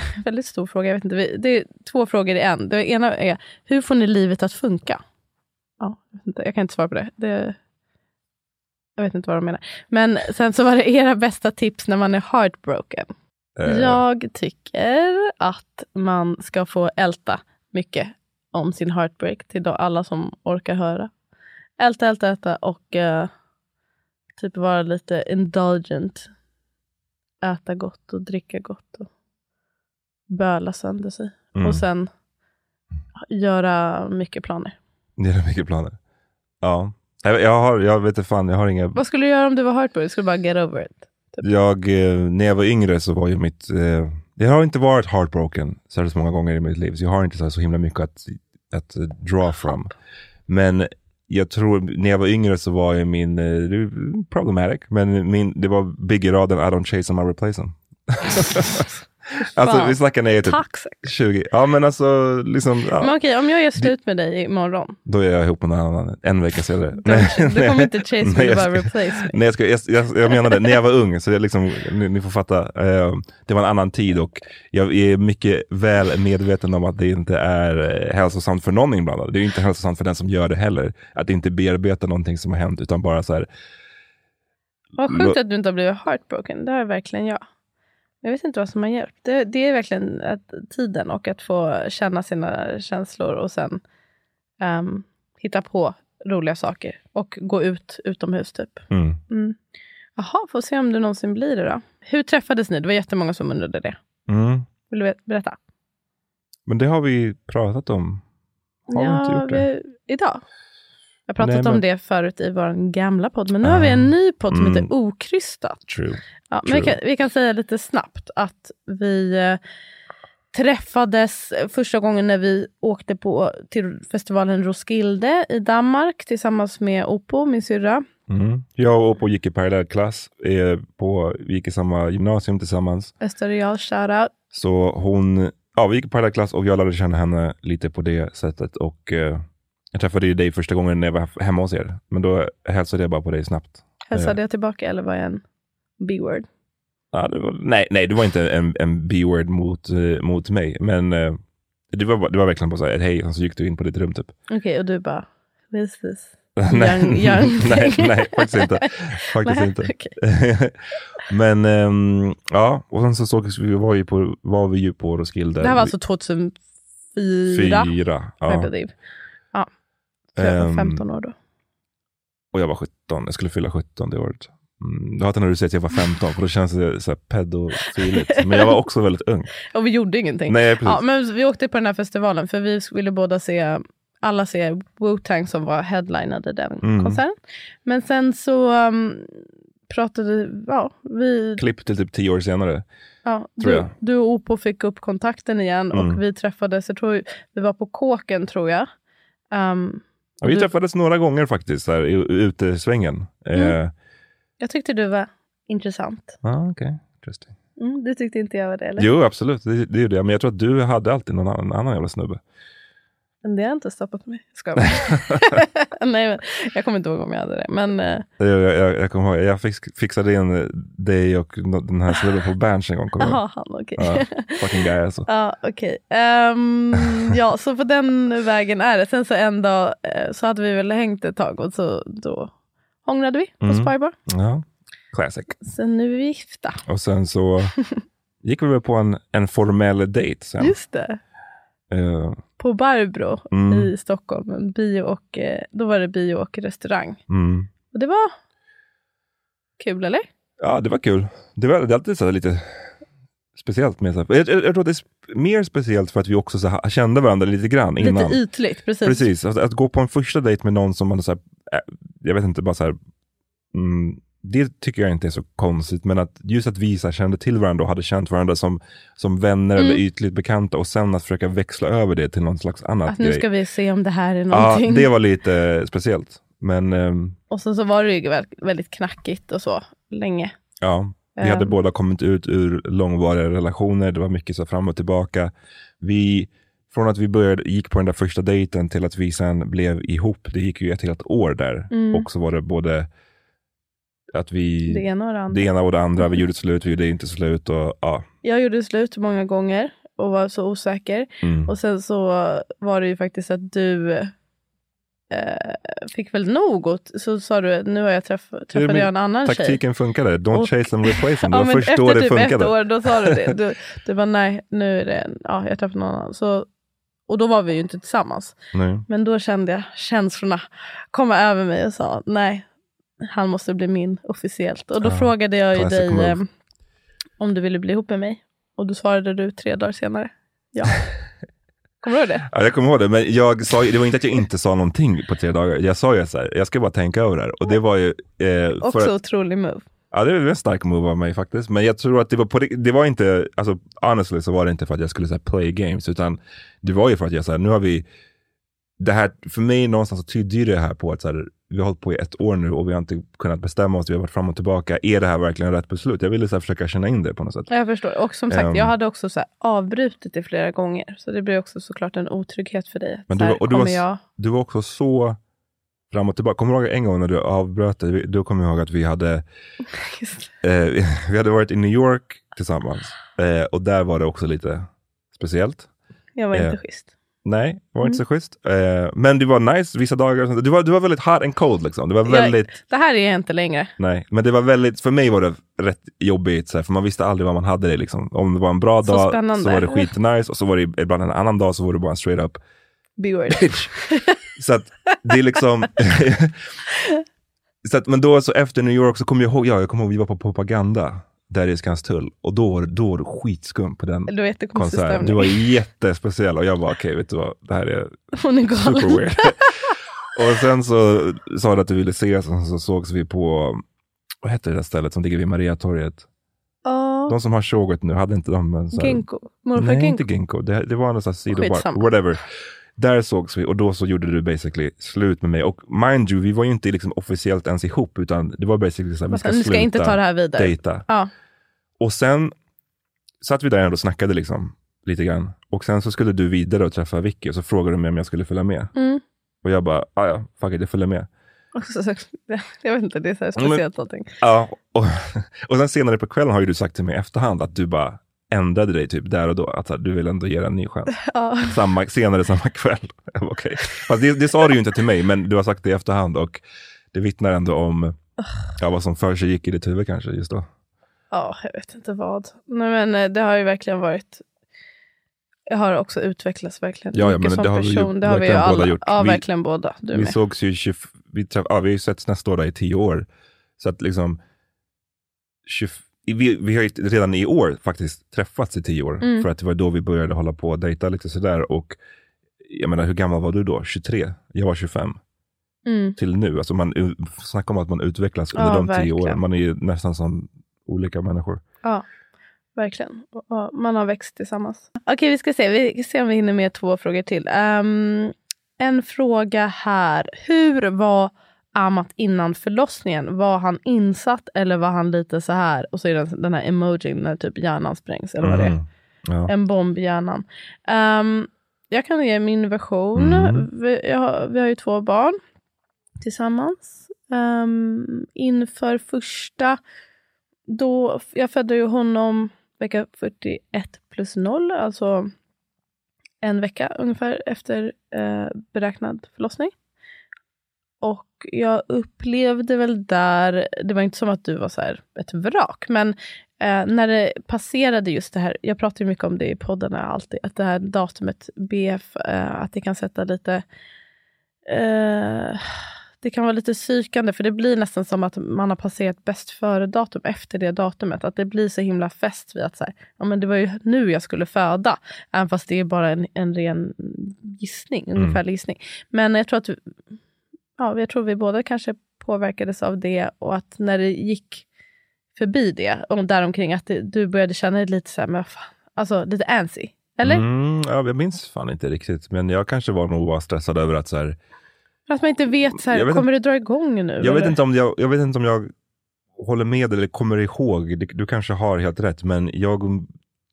[LAUGHS] Väldigt stor fråga. Jag vet inte. Det är två frågor i en. Det ena är, hur får ni livet att funka? Ja, jag, kan inte svara på det. det. Jag vet inte vad de menar. Men sen så var det era bästa tips när man är heartbroken. Eh, Jag tycker att man ska få älta mycket om sin heartbreak till alla som orkar höra. Älta, älta, älta och eh, typ vara lite indulgent. Äta gott och dricka gott och böla sönder sig. Mm. Och sen göra mycket planer. Är mycket planer. Ja. Jag, jag har, jag vet inte fan, jag har inga... Vad skulle du göra om du var heartbroken? Skulle du bara get over it? Jag, eh, när jag var yngre så var ju mitt... Eh, jag har inte varit heartbroken särskilt många gånger i mitt liv, så jag har inte så, så himla mycket att, att draw from. Men jag tror, när jag var yngre så var ju min, eh, problematic, men min, det var Biggie-raden I don't chase them, I replace them. [LAUGHS] [LAUGHS] alltså vi snackar när jag är typ Toxic. 20. Ja men alltså, liksom, ja, Men okej, om jag gör slut med dig imorgon. då är jag ihop med någon annan en vecka senare. Du kommer inte chase me, du bara replace me. Nej, jag, ska, jag, jag, jag menar det, när jag var ung, så det liksom, ni, ni får fatta, eh, det var en annan tid och jag är mycket väl medveten om att det inte är eh, hälsosamt för någon inblandad. Det är inte hälsosamt för den som gör det heller. Att inte bearbeta någonting som har hänt, utan bara så här, Vad sjukt att du inte har blivit heartbroken. Det har verkligen jag. Jag vet inte vad som har hjälpt. Det, det är verkligen att, tiden och att få känna sina känslor och sen ehm, hitta på roliga saker. Och gå ut utomhus typ. mm. Mm. Jaha, får se om du någonsin blir det då. Hur träffades ni? Det var jättemånga som undrade det. Mm. Vill du berätta? Men det har vi pratat om. Har vi inte gjort det? vi- idag. Jag har pratat Nej, men- om det förut i vår gamla podd. Men nu har vi Ah. en ny podd som Mm. heter Okrystat. True. Ja, men vi, True. kan, vi kan säga lite snabbt att vi eh, träffades första gången när vi åkte på till festivalen Roskilde i Danmark tillsammans med Oppo, min syrra. Mm. Jag och Oppo gick i parallellklass, eh, på, vi gick i samma gymnasium tillsammans. Österreal, shoutout. Så hon, ja vi gick i parallellklass och jag lärde känna henne lite på det sättet. Och eh, jag träffade ju dig första gången när jag var hemma hos er. Men då hälsade jag bara på dig snabbt. Hälsade jag tillbaka eller var jag en B-word? Ja, var, nej, nej, det var inte en, en B-word mot, eh, mot mig. Men eh, det, var, det var verkligen bara så här, hej, och så gick du in på ditt rum typ. Okej, och du bara Who is this? [LAUGHS] nej, Young- young [LAUGHS] nej, nej, faktiskt inte. [LAUGHS] Faktiskt Nej, inte. Men ehm, ja, och sen så sågs vi, var, ju på, var vi ju på Roskilde. Det här var alltså 2004, fyra. I Ja. believe. Jag var Ehm, 15 år då. Och jag var 17, jag skulle fylla 17 det året. Mm, jag hatar när du säger att jag var 15, för då känns det så här pedofiligt. Men jag var också väldigt ung. [LAUGHS] Och vi gjorde ingenting. Nej, precis. Ja, men vi åkte på den här festivalen för vi ville båda se alla se Wu-Tang som var headlinade den Mm. konserten. Men sen så um, pratade ja, vi... Klipp till typ 10 år senare. Ja, tror du, jag. du och Opo fick upp kontakten igen Mm. och vi träffades, jag tror vi var på Kåken tror jag. Um, Ja, vi du- träffades några gånger faktiskt, här, i utesvängen. Mm. Eh, Jag tyckte du var intressant. ah, okej. Interesting. Mm, du tyckte inte jag var det eller? Jo, absolut. Det, det är ju det. Men jag tror att du hade alltid någon annan, annan jävla snubbe. Men det har inte stoppat mig. Jag skojar bara. [LAUGHS] Nej, men jag kommer inte ihåg om jag hade det. Men eh, Jag, jag, jag, jag kommer ihåg, jag fix, fixade in dig och den här snubben på Berns en gång. Jag jaha, han okej. Ja, fucking guy alltså. Ja, okej. Ehm, ja, så på den vägen är det. Sen så en dag eh, så hade vi väl hängt ett tag och så då hånglade vi på Mm. Spybar. Ja, classic. Sen nu är vi gifta. Och sen så [LAUGHS] gick vi väl på en, en formell dejt sen. Just det. Eh, På Barbro Mm. i Stockholm. En bio och, eh, då var det bio och restaurang. mm. Och det var kul, eller? Ja, det var kul. Det var det är alltid så lite speciellt med så. Jag, jag, jag tror det är mer speciellt för att vi också så här, kände varandra lite grann innan. Lite ytligt, precis. Precis, att, att gå på en första dejt med någon som man så här, äh, jag vet inte, bara så här, mm, det tycker jag inte är så konstigt, men att just att vi så kände till varandra och hade känt varandra som, som vänner Mm. eller ytligt bekanta och sen att försöka växla över det till någon slags annat Att nu grej. ska vi se om det här är ja, någonting. det var lite speciellt. Men ehm, Och sen så var det ju väl- väldigt knackigt och så länge. ja, vi hade Ehm. båda kommit ut ur långvariga relationer, det var mycket så fram och tillbaka. Vi, från att vi började, gick på den där första dejten till att vi sen blev ihop, det gick ju ett helt år där. Mm. Och så var det både att vi, Det ena och det andra. det ena och det andra, vi gjorde slut, vi gjorde inte slut och ja. Jag gjorde slut många gånger och var så osäker. Mm. Och sen så var det ju faktiskt att du eh, fick väl nog och så sa du nu har jag träff, träffade jag en annan tjej. Taktiken funkade, don't Och- chase them, replace them. [LAUGHS] Det Ja, var men först då det efter typ ett funkade. år, då sa du det. [LAUGHS] Du, du bara nej, nu är det, ja jag träffade någon annan. Så, och då var vi ju inte tillsammans. Nej. Men då kände jag känslorna komma över mig och sa nej, han måste bli min officiellt. Och då Ja, frågade jag ju dig move. eh, om du ville bli ihop med mig. Och då svarade du tre dagar senare. Ja. [LAUGHS] Kommer du ihåg det? Ja, jag kommer ihåg det, men jag sa, det var inte att jag inte sa någonting på tre dagar. Jag sa ju så här, jag ska bara tänka över det här. Och det var ju... Eh, Också för, otrolig move. ja, det var en stark move av mig faktiskt. Men jag tror att det var på det, var inte, alltså honestly så var det inte för att jag skulle så här, play games, utan det var ju för att jag sa, nu har vi, det här, för mig någonstans så tyder det här på att så här, vi har hållit på i ett år nu och vi har inte kunnat bestämma oss, vi har varit fram och tillbaka. Är det här verkligen rätt beslut? Jag ville så försöka känna in det på något sätt. Jag förstår. Och som sagt, Ehm. jag hade också så avbrutit det flera gånger. Så det blir också såklart en otrygghet för dig. Men du var- och du var- jag... Du var också så fram och tillbaka. Kommer du ihåg en gång när du avbröt det? Då kommer jag ihåg att vi hade, [LAUGHS] eh, vi hade varit i New York tillsammans. Eh, och där var det också lite speciellt. Jag var Eh, inte schysst. Nej, det var inte Mm. så schysst. Eh, men det var nice vissa dagar. Du var, du var väldigt hot and cold liksom. Det var väldigt, Det här är jag inte längre. nej. Men det var väldigt, för mig var det rätt jobbigt. Så här, för man visste aldrig vad man hade det liksom. Om det var en bra Så dag spännande. så var det skitnice. Och så var det ibland en annan dag så var det bara en straight up B-word. [LAUGHS] så att det är liksom... [LAUGHS] så att, men då så efter New York så kommer jag ihåg, ja, jag kommer ihåg vi var på propaganda där i Skanstull och då, var det- då var det skitskum på den Det var konserten. Du var jättespeciell och jag bara okej, vet du vad, det här är [LAUGHS] Hon är galen. super weird. [LAUGHS] och sen så sa du att du ville ses och så sågs vi på, vad heter det där stället som ligger vid Mariatorget? De som har tjoget nu, hade inte de en så här- Ginkgo. Morfar Nej, Ginkgo. inte Ginkgo. Det, det var någon sån sidobar. Whatever. Där sågs vi och då så gjorde du basically slut med mig. Och mind you, vi var ju inte liksom officiellt ens ihop utan det var basically så här, vi ska ska sluta inte ta det här vidare. dejta. Ja. Och sen satt vi där och snackade liksom lite grann. Och sen så skulle du vidare och träffa Vicky och så frågade du mig om jag skulle följa med. Mm. Och jag bara, "Ah, ja, fuck it, jag följer med. Och så, så, jag vet inte, det är så här Ja, men- speciellt någonting. Ja, och, [LAUGHS] och sen senare på kvällen har ju du sagt till mig i efterhand att du bara, ändrade dig typ där och då? Att här, du vill ändå ge det en ny chans? [LAUGHS] Ja. Samma, senare samma kväll? [LAUGHS] Okej. Fast det, det sa du ju inte till mig, men du har sagt det i efterhand och det vittnar ändå om ja, vad som för sig gick i ditt huvud kanske just då. Ja, jag vet inte vad. Nej, men eh, det har ju verkligen varit... Jag har också utvecklats verkligen Ja, ja, mycket som vi ju person. det har vi ju alla. gjort. Ja, Vi- verkligen båda. Du vi med. sågs ju, 20, vi, träff, ja, vi har ju setts nästa år i tio år. Så att liksom, 20, vi, vi har ju redan i år faktiskt träffats i tio år. Mm. För att det var då vi började hålla på och dejta lite sådär. Och jag menar, hur gammal var du då? 23? Jag var 25. Mm. Till nu. Alltså man, snacka om att man utvecklas under Ja, de tio verkligen. åren. Man är ju nästan som olika människor. Ja, verkligen. Och- Man har växt tillsammans. Okej, vi ska se. Vi ska se om vi hinner med två frågor till. Ehm, en fråga här. Hur var Amat innan förlossningen? Var han insatt eller var han lite så här? Och så är det den här emojin när typ hjärnan sprängs. Eller vad det är. Mm. Ja. En bomb i hjärnan. Ehm, jag kan ge min version. Mm. Vi, har- vi har ju två barn tillsammans. Um, inför första, då, jag födde ju honom vecka 41 plus 0, alltså en vecka ungefär efter eh, beräknad förlossning. Och jag upplevde väl där, det var inte som att du var så här ett vrak, men eh, när det passerade just det här, jag pratar ju mycket om det i poddarna, alltid, att det här datumet BF, eh, att det kan sätta lite eh, det kan vara lite psykande för det blir nästan som att man har passerat bäst före-datum efter det datumet. Att det blir så himla fest vid att så här, ja, men det var ju nu jag skulle föda. Även fast det är bara en, en ren gissning, Mm. ungefärlig gissning. Men jag tror att ja, jag tror vi båda kanske påverkades av det och att när det gick förbi det och däromkring att det, du började känna dig lite så här, men fan, alltså lite antsy. Eller? Mm, ja, jag minns fan inte riktigt. Men jag kanske var nog bara stressad över att så här, Att man inte vet, så här, vet kommer det dra igång nu? Jag vet, inte om jag, jag vet inte om jag håller med eller kommer ihåg. Du kanske har helt rätt, men jag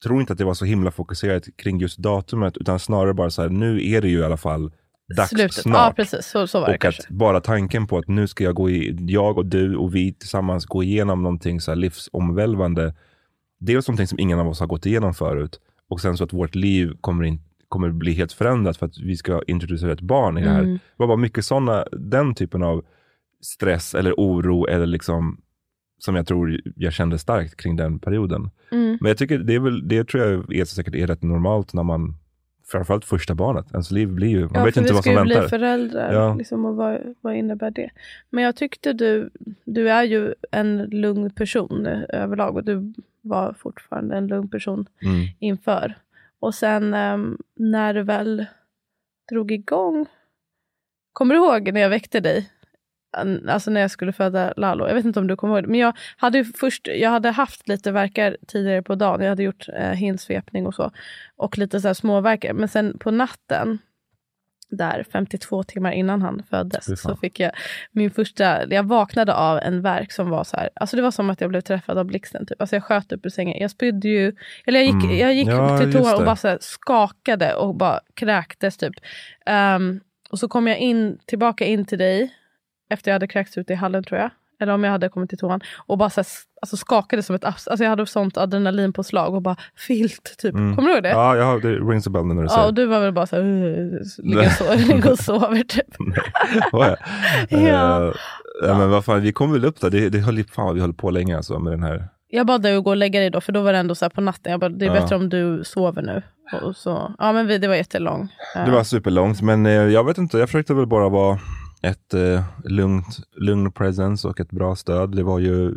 tror inte att det var så himla fokuserat kring just datumet, utan snarare bara så här, nu är det ju i alla fall dags Slutet. snart. Ja, precis. Så, så var det och kanske. att bara tanken på att nu ska jag gå i, jag och du och vi tillsammans gå igenom någonting så här livsomvälvande. Dels någonting som ingen av oss har gått igenom förut och sen så att vårt liv kommer, in, kommer bli helt förändrat för att vi ska introducera ett barn i det här. Mm. Det var bara mycket sådana, den typen av stress eller oro eller liksom som jag tror jag kände starkt kring den perioden. Mm. Men jag tycker det är väl, det tror jag är säkert är rätt normalt när man, framförallt första barnet, ens liv blir ju, man ja, vet för inte vi vad ska som ju bli väntar. föräldrar. Ja. Liksom, och vad, vad innebär det? Men jag tyckte du, du är ju en lugn person överlag och du var fortfarande en lugn person Mm. inför. Och sen um, när det väl drog igång, kommer du ihåg när jag väckte dig? Alltså när jag skulle föda Lalo. Jag vet inte om du kommer ihåg det. Men jag hade först, jag hade haft lite verkar tidigare på dagen. Jag hade gjort eh, hinsvepning och så. Och lite så här småverkar. Men sen på natten, där 52 timmar innan han föddes, så fick jag min första, jag vaknade av en verk som var så här, alltså det var som att jag blev träffad av blixten. Typ. Alltså jag sköt upp ur sängen. Jag spydde ju, eller jag gick, Mm. jag gick Ja, till toan och bara så här skakade och bara kräktes typ. Ehm, och så kom jag in, tillbaka in till dig efter jag hade kräkts ut i hallen tror jag. Eller om jag hade kommit till toan. Och bara så här, alltså skakade som ett aps. Alltså jag hade sånt adrenalinpåslag och bara [LAUGHS] filt typ. Mm. Kommer du ihåg det? Ja, jag har, det rings a bell när du Ja, säger och du var väl bara så här, uh, ligga och sova- [LAUGHS] ligga och sover typ. [LAUGHS] Det? Ja. Eh, ja, men vad fan, vi kom väl upp där. Det, det höll, fan vi höll på länge alltså med den här. Jag bad dig att gå och lägga dig då, för då var det ändå så här på natten. Jag bara, det är bättre om du sover nu. Och så, ja men vi, det var jättelång. Det var superlångt, men eh, jag vet inte. Jag försökte väl bara vara ett eh, lugnt, lugn presence och ett bra stöd. Det var ju,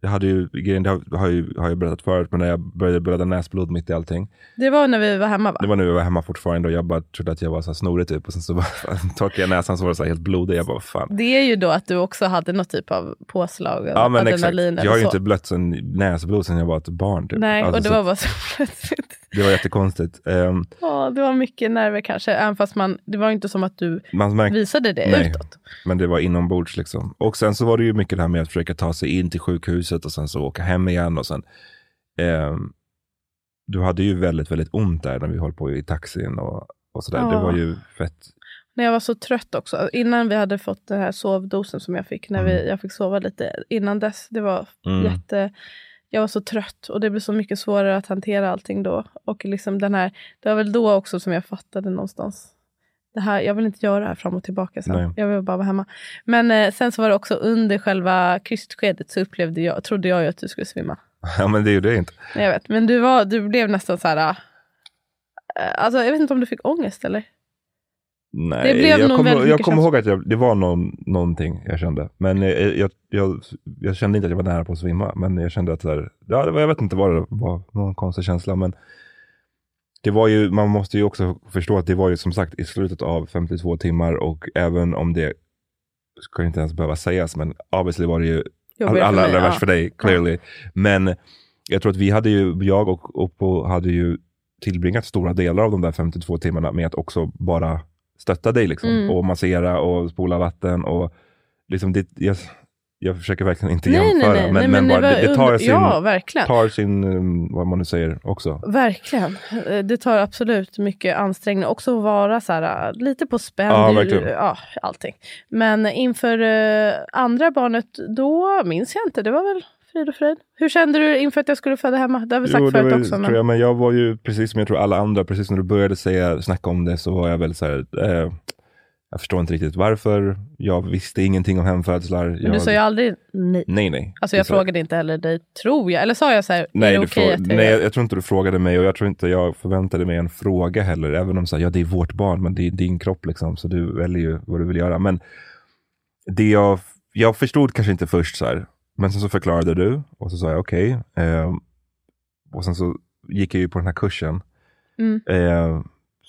jag hade ju, grejen, det har, har, ju, har jag berättat förut, men när jag började blöda näsblod mitt i allting. Det var när vi var hemma va? Det var när vi var hemma fortfarande och jag bara trodde att jag var så här snorig typ. Och sen så [LAUGHS] torkade jag näsan så var det så här helt blodig. Jag bara, vad fan. Det är ju då att du också hade något typ av påslag Ja men exakt. Jag har ju inte blött sen näsblod sen jag var ett barn. Typ. Nej, Alltså, och det var bara så [LAUGHS] plötsligt. det var jättekonstigt. Um, Ja, det var mycket nerver kanske. Även fast man, det var inte som att du man märkte visade det Nej. utåt. Men det var inombords liksom. Och sen så var det ju mycket det här med att försöka ta sig in till sjukhuset och sen så åka hem igen och sen. ehm, du hade ju väldigt, väldigt ont där när vi höll på i taxin och, och sådär. Det Ja. var ju fett. När jag var så trött också. Innan vi hade fått den här sovdosen som jag fick. När vi, jag fick sova lite innan dess. Det var Mm. jätte, jag var så trött och det blev så mycket svårare att hantera allting då. Och liksom den här, det var väl då också som jag fattade någonstans. Det här, jag vill inte göra det här fram och tillbaka sen. Nej. Jag vill bara vara hemma. Men eh, sen så var det också under själva krystskedet så upplevde jag, trodde jag ju att du skulle svimma. [LAUGHS] Ja, men det ju det inte. Nej, Jag vet, men du, var, du blev nästan så här... äh, Alltså, jag vet inte om du fick ångest eller? Nej, Det blev jag kommer, jag kommer ihåg att jag, det var någon, någonting jag kände. Men jag, jag, jag, jag kände inte att jag var nära på att svimma. Men jag kände att, så här, ja, jag vet inte vad det var, någon konstig känsla. Men det var ju, man måste ju också förstå att det var ju som sagt i slutet av 52 timmar och även om det ska inte ens behöva sägas, men obviously var det ju allra, för allra värst ja. för dig, clearly. Men jag tror att vi hade ju, jag och Oppo hade ju tillbringat stora delar av de där 52 timmarna med att också bara stötta dig liksom. Mm. Och massera och spola vatten och liksom det, jag, jag försöker verkligen inte Nej, jämföra, nej. men, nej, men, det bara, var det, det tar sin, Ja, verkligen. tar sin, um, vad man nu säger också. Verkligen. Eh, Det tar absolut mycket ansträngning. Också att vara så här, äh, lite på spänn. Ja, verkligen. ja, allting. Men inför eh, andra barnet, då minns jag inte. Det var väl frid och fröjd. Hur kände du inför att jag skulle föda hemma? Det har vi sagt Jo, förut var, också. tror Men... jag, men jag var ju, precis som jag tror alla andra, precis när du började säga, snacka om det, så var jag väl så här, eh, jag förstår inte riktigt varför. Jag visste ingenting om hemfödslar. Men jag, du sa ju aldrig nej. Nej, nej. Alltså jag sa- frågade inte heller dig, tror jag. Eller sa jag så här, Nej, är det okej jag nej jag, jag tror inte du frågade mig och jag tror inte jag förväntade mig en fråga heller. Även om så här, ja, det är vårt barn, men det är din kropp liksom, så du väljer ju vad du vill göra. Men det jag, jag förstod kanske inte först så här, men sen så förklarade du och så sa jag okej. ehm, och sen så gick jag ju på den här kursen. Mm. Eh,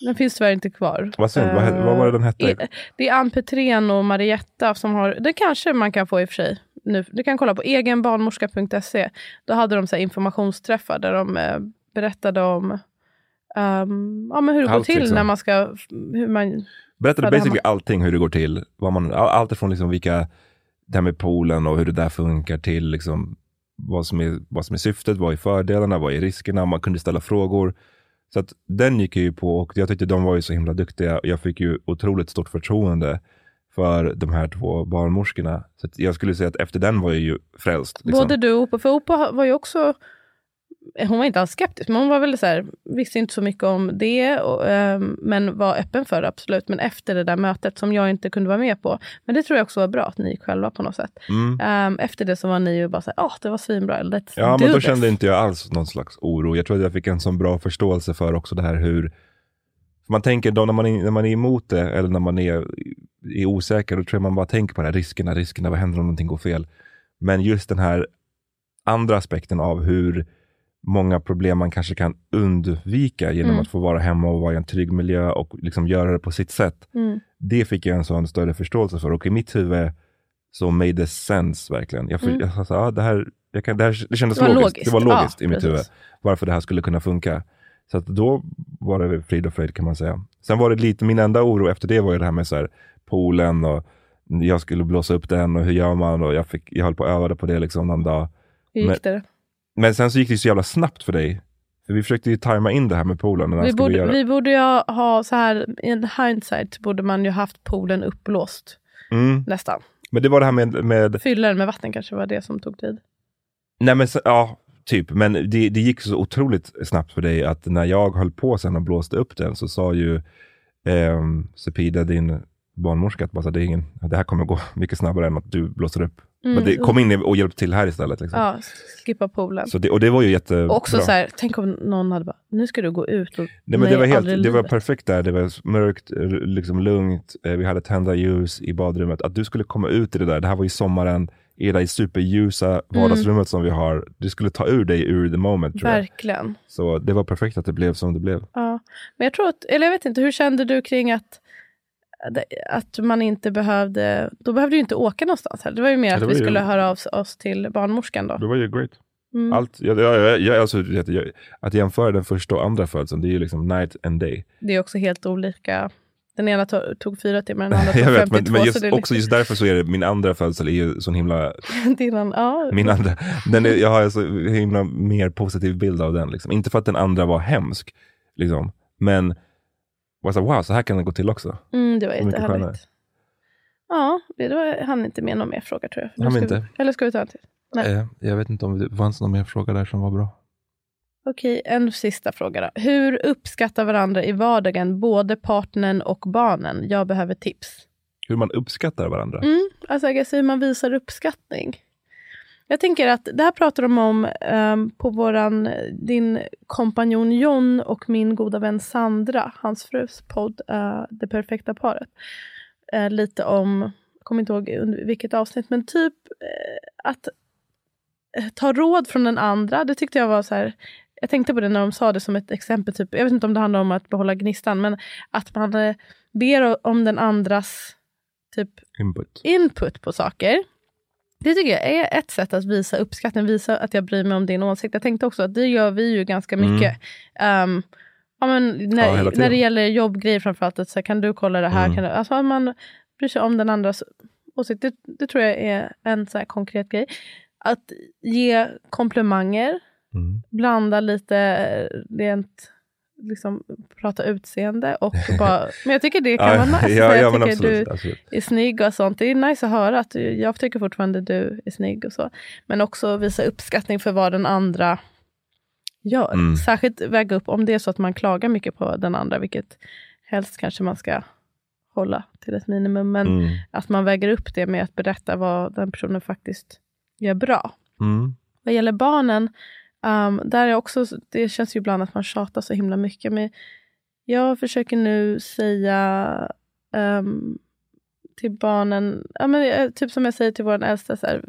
Den finns tyvärr inte kvar. vad, synd, vad, he- vad var det den hette? Eh, Det är Ann Petrén och Marietta som har, det kanske man kan få i och för sig. Nu, du kan kolla på egenbarnmorska.se. Då hade de så informationsträffar där de eh, berättade om ehm, ja, men hur det går Allt, till liksom. när man ska... Hur man, Berättade basically hemma. allting hur det går till. Vad man, all- allt ifrån liksom vilka, det här med poolen och hur det där funkar till liksom vad, som är, vad som är syftet, vad är fördelarna, vad är riskerna, man kunde ställa frågor. Så att den gick jag ju på och jag tyckte de var ju så himla duktiga. Jag fick ju otroligt stort förtroende för de här två barnmorskorna. Så att jag skulle säga att efter den var jag ju frälst. Liksom. Både du och Opa, för Opa var ju också... Hon var inte alls skeptisk, men hon var väl så här, visste inte så mycket om det, och, ehm, men var öppen för det absolut. Men efter det där mötet som jag inte kunde vara med på, men det tror jag också var bra att ni gick själva på något sätt. Mm. Ehm, efter det så var ni ju bara så här, åh, det var svinbra, let's Ja, do men då this." kände inte jag alls någon slags oro. Jag tror att jag fick en sån bra förståelse för också det här hur man tänker då när man, är, när man är emot det eller när man är, är osäker, då tror jag man bara tänker på det här riskerna, riskerna, vad händer om någonting går fel? Men just den här andra aspekten av hur många problem man kanske kan undvika genom Mm. att få vara hemma och vara i en trygg miljö och liksom göra det på sitt sätt. Mm. Det fick jag en sån större förståelse för och i mitt huvud så made det sense verkligen. Jag, för, Mm. jag sa, ah, det, här, jag kan, det, här, det kändes Det logiskt. logiskt. Det var logiskt Ja, i mitt precis. huvud varför det här skulle kunna funka. Så då var det frid och fröjd kan man säga. Sen var det lite, min enda oro efter det var ju det här med så här, poolen och jag skulle blåsa upp den och hur gör man och jag, fick, jag höll på att öva på det liksom någon dag. Hur gick det? Men sen så gick det så jävla snabbt för dig. För vi försökte ju tajma in det här med poolen. när Vi borde, göra. vi borde ju ha så här, i hindsight borde man ju haft poolen uppblåst. Mm. Nästan. Men det var det här med, med Fylla den med vatten kanske var det som tog tid. Nej men ja, typ. Men det, det gick så otroligt snabbt för dig att när jag höll på sen och blåste upp den så sa ju ehm, Sepida, din barnmorska, att bara, det, är ingen, det här kommer gå mycket snabbare än att du blåser upp. Men det, kom in och hjälp till här istället. Liksom. Ja, skippa poolen. Så det, och det var ju jättebra. Och också så här, tänk om någon hade bara, nu ska du gå ut och... Nej, men det, var helt, det var perfekt där. Det var mörkt, liksom lugnt. Eh, Vi hade tända ljus i badrummet. Att du skulle komma ut i det där. Det här var ju sommaren. I det där superljusa vardagsrummet som vi har. Du skulle ta ur dig ur the moment. Verkligen. Så det var perfekt att det blev som det blev. Ja. Men jag tror att, eller jag vet inte, hur kände du kring att att man inte behövde, då behövde du inte åka någonstans heller. Det var ju mer att vi var ju- skulle höra av oss till barnmorskan då. Det var ju great. Mm. Allt, jag, jag, jag, jag, alltså, jag, att jämföra den första och andra födseln, det är ju liksom night and day. Det är också helt olika. Den ena to- tog fyra timmar, den [LAUGHS] andra tog jag vet, 52. men, men just, är också just därför så är det, min andra födsel är ju sån himla, liksom, [LAUGHS] Din, ja, min andra, den är, jag har så himla mer positiv bild av den. Liksom. Inte för att den andra var hemsk, liksom. men var så, här, wow, så här kan det gå till också. mm, det var jättehärligt. Ja, det var, han inte med någon mer fråga tror jag. Han inte. Vi, eller ska vi ta en till? Nej. Eh, jag vet inte om det fanns någon mer fråga där som var bra. Okej, en sista fråga då. Hur uppskattar varandra i vardagen, både partnern och barnen? Jag behöver tips. Hur man uppskattar varandra. Mm, alltså jag hur man visar uppskattning. Jag tänker att det här pratar de om um, på våran, din kompanjon John och min goda vän Sandra, hans frus podd uh, Det perfekta paret. Uh, lite om, jag kommer inte ihåg under vilket avsnitt, men typ uh, att ta råd från den andra. Det tyckte jag var så här, jag tänkte på det när de sa det som ett exempel. Typ, jag vet inte om det handlar om att behålla gnistan, men att man ber om den andras typ Input. input på saker. Det tycker jag är ett sätt att visa uppskattning, visa att jag bryr mig om din åsikt. Jag tänkte också att det gör vi ju ganska Mm. mycket. Um, ja, men när, Ja, när det gäller jobbgrejer framförallt, att så här, kan du kolla det här? Mm. Kan du, alltså att man bryr sig om den andras åsikt. Det, det tror jag är en så här konkret grej. Att ge komplimanger, Mm. blanda lite rent liksom prata utseende och [LAUGHS] bara, men jag tycker det kan vara nice. ja, jag tycker absolut, du, absolut. är snygg och sånt. Det är nice att höra att du, jag tycker fortfarande du är snygg och så. Men också visa uppskattning för vad den andra gör. Mm. Särskilt väga upp om det är så att man klagar mycket på den andra, vilket helst kanske man ska hålla till ett minimum. Men Mm. att man väger upp det med att berätta vad den personen faktiskt gör bra. Mm. Vad gäller barnen, um, där är också, det känns ju ibland att man tjatar så himla mycket. Men jag försöker nu säga um, till barnen, ja, men, eh, typ som jag säger till vår äldsta, så här,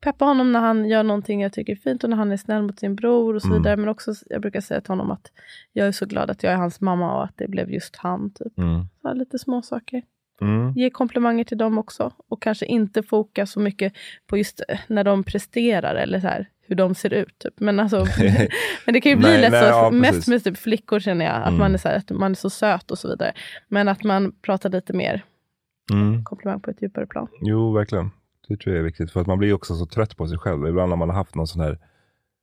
peppa honom när han gör någonting jag tycker är fint och när han är snäll mot sin bror och så Mm. vidare. Men också, jag brukar säga till honom att jag är så glad att jag är hans mamma och att det blev just han. Typ. Mm. Så här, lite små saker. Mm. Ge komplimanger till dem också. Och kanske inte foka så mycket på just eh, när de presterar eller så här, hur de ser ut. Typ. Men, alltså, [LAUGHS] men det kan ju bli Nej, lätt nej, så, ja, mest med typ flickor känner jag, att, Mm. man är så här, att man är så söt och så vidare. Men att man pratar lite mer Mm. komplimang på ett djupare plan. Jo, verkligen. Det tror jag är viktigt. För att man blir också så trött på sig själv. Ibland har man haft någon sån här...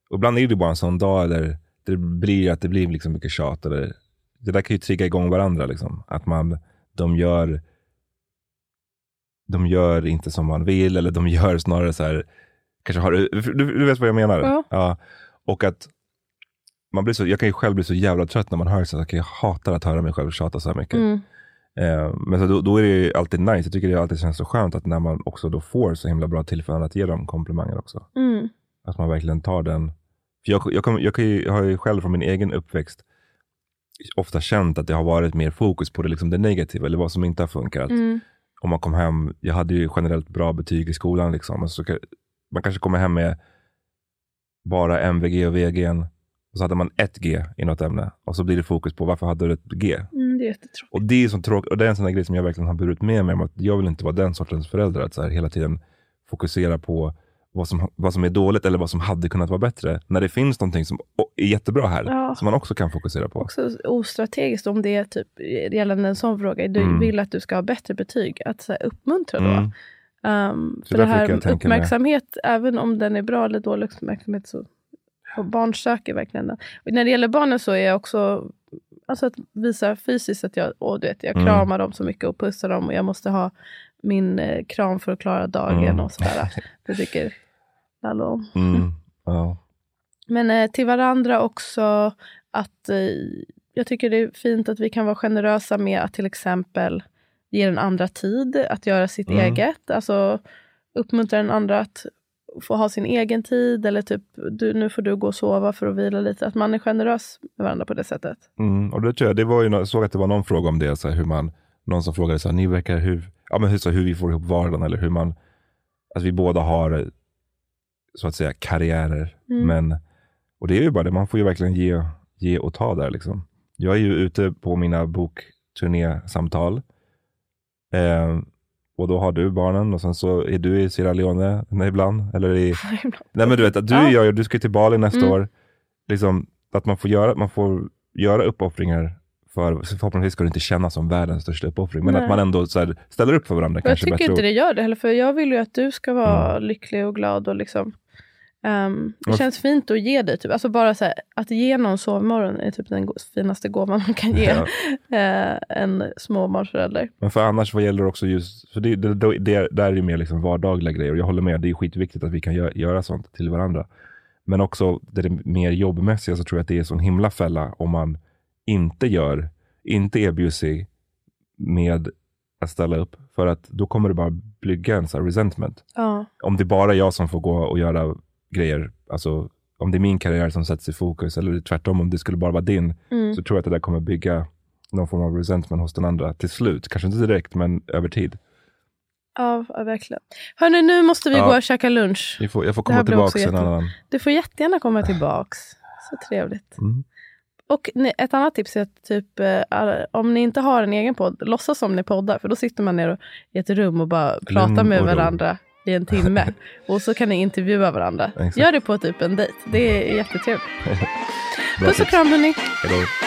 Och ibland är det bara en sån dag där det blir att det blir liksom mycket tjat. Eller, det där kan ju trigga igång varandra. Liksom. Att man, de gör de gör inte som man vill eller de gör snarare så här, kanske har, du, du vet vad jag menar? Ja. Och att man blir så, jag kan ju själv bli så jävla trött när man hör så jag hatar att höra mig själv tjata så här mycket. Mm. Eh, men så då, då är det ju alltid nice. Jag tycker det alltid känns så skönt att när man också då får så himla bra tillfällen att ge dem komplimanger också. Mm. Att man verkligen tar den. För jag, jag, kom, jag, kan ju, jag har ju själv från min egen uppväxt ofta känt att det har varit mer fokus på det, liksom det negativa eller vad som inte har funkat. Mm. Om man kom hem, jag hade ju generellt bra betyg i skolan. Liksom, och så, ka- man kanske kommer hem med bara MVG och VG. Och så hade man ett G i något ämne. Och så blir det fokus på varför hade du ett G? Mm, det är jättetråkigt. Och det är, så tråkigt, och det är en sån grej som jag verkligen har burit med mig. om Att jag vill inte vara den sortens förälder. Att så här hela tiden fokusera på vad som, vad som är dåligt eller vad som hade kunnat vara bättre. När det finns någonting som är jättebra här. Ja. Som man också kan fokusera på. Också ostrategiskt om det är typ gällande en sån fråga. Du Mm. vill att du ska ha bättre betyg. Att så här, uppmuntra då. Mm. Um, för det här uppmärksamhet, även om den är bra eller dålig uppmärksamhet, så och barn söker verkligen den. Och när det gäller barnen så är jag också, alltså att visa fysiskt att jag, åh, du vet, jag Mm. kramar dem så mycket och pussar dem och jag måste ha min eh, kram för att klara dagen Mm. och sådär. Det tycker alla om. Mm. [LAUGHS] Ja. Men eh, till varandra också att eh, jag tycker det är fint att vi kan vara generösa med att till exempel ge den andra tid att göra sitt Mm. eget. Alltså uppmuntra den andra att få ha sin egen tid eller typ du, nu får du gå och sova för att vila lite. Att man är generös med varandra på det sättet. Mm, och det tror jag, det var ju, jag såg att det var någon fråga om det, så här, hur man, någon som frågade så här, ni verkar hur, ja, men hur, så, hur vi får ihop vardagen eller hur man, att vi båda har så att säga karriärer. Mm. Men, och det är ju bara det, man får ju verkligen ge, ge och ta där liksom. Jag är ju ute på mina bokturnésamtal. Eh, och då har du barnen och sen så är du i Sierra Leone ibland. Eller i, [LAUGHS] Nej men du vet, att du, Ja. gör, du ska till Bali nästa Mm. år. Liksom, att man får göra, man får göra uppoffringar för, förhoppningsvis ska det inte kännas som världens största uppoffring. Men Nej. att man ändå här, ställer upp för varandra jag kanske tycker bättre. inte det gör det heller, för jag vill ju att du ska vara Mm. lycklig och glad och liksom Um, det känns fint att ge dig. Typ. Alltså bara så här, att ge någon sovmorgon är typ den finaste gåvan man kan ge Ja. [LAUGHS] eh, en småbarnsförälder. Men för annars vad gäller också just, för det, det, det, det där är ju mer liksom vardagliga grejer. Och jag håller med, det är skitviktigt att vi kan gö- göra sånt till varandra. Men också det, är mer jobbmässiga så tror jag att det är en sån himla fälla om man inte gör, inte är busy med att ställa upp. För att då kommer det bara bygga en här resentment. Ja. Om det är bara jag som får gå och göra grejer, alltså om det är min karriär som sätts i fokus, eller tvärtom om det skulle bara vara din, Mm. så tror jag att det där kommer bygga någon form av resentment hos den andra till slut. Kanske inte direkt, men över tid. Ja, verkligen. Hörni, nu måste vi Ja. gå och käka lunch. Får, jag får komma tillbaka en annan... Du får jättegärna komma tillbaks. Så trevligt. Mm. Och ett annat tips är att typ, eh, om ni inte har en egen podd, låtsas som ni poddar. För då sitter man ner och, i ett rum och bara pratar Lugn med och ro. varandra i en timme. [LAUGHS] och så kan ni intervjua varandra. Exakt. Gör det på typ en dejt. Det är jättetrevligt. [LAUGHS] Puss och kram hörni. Hej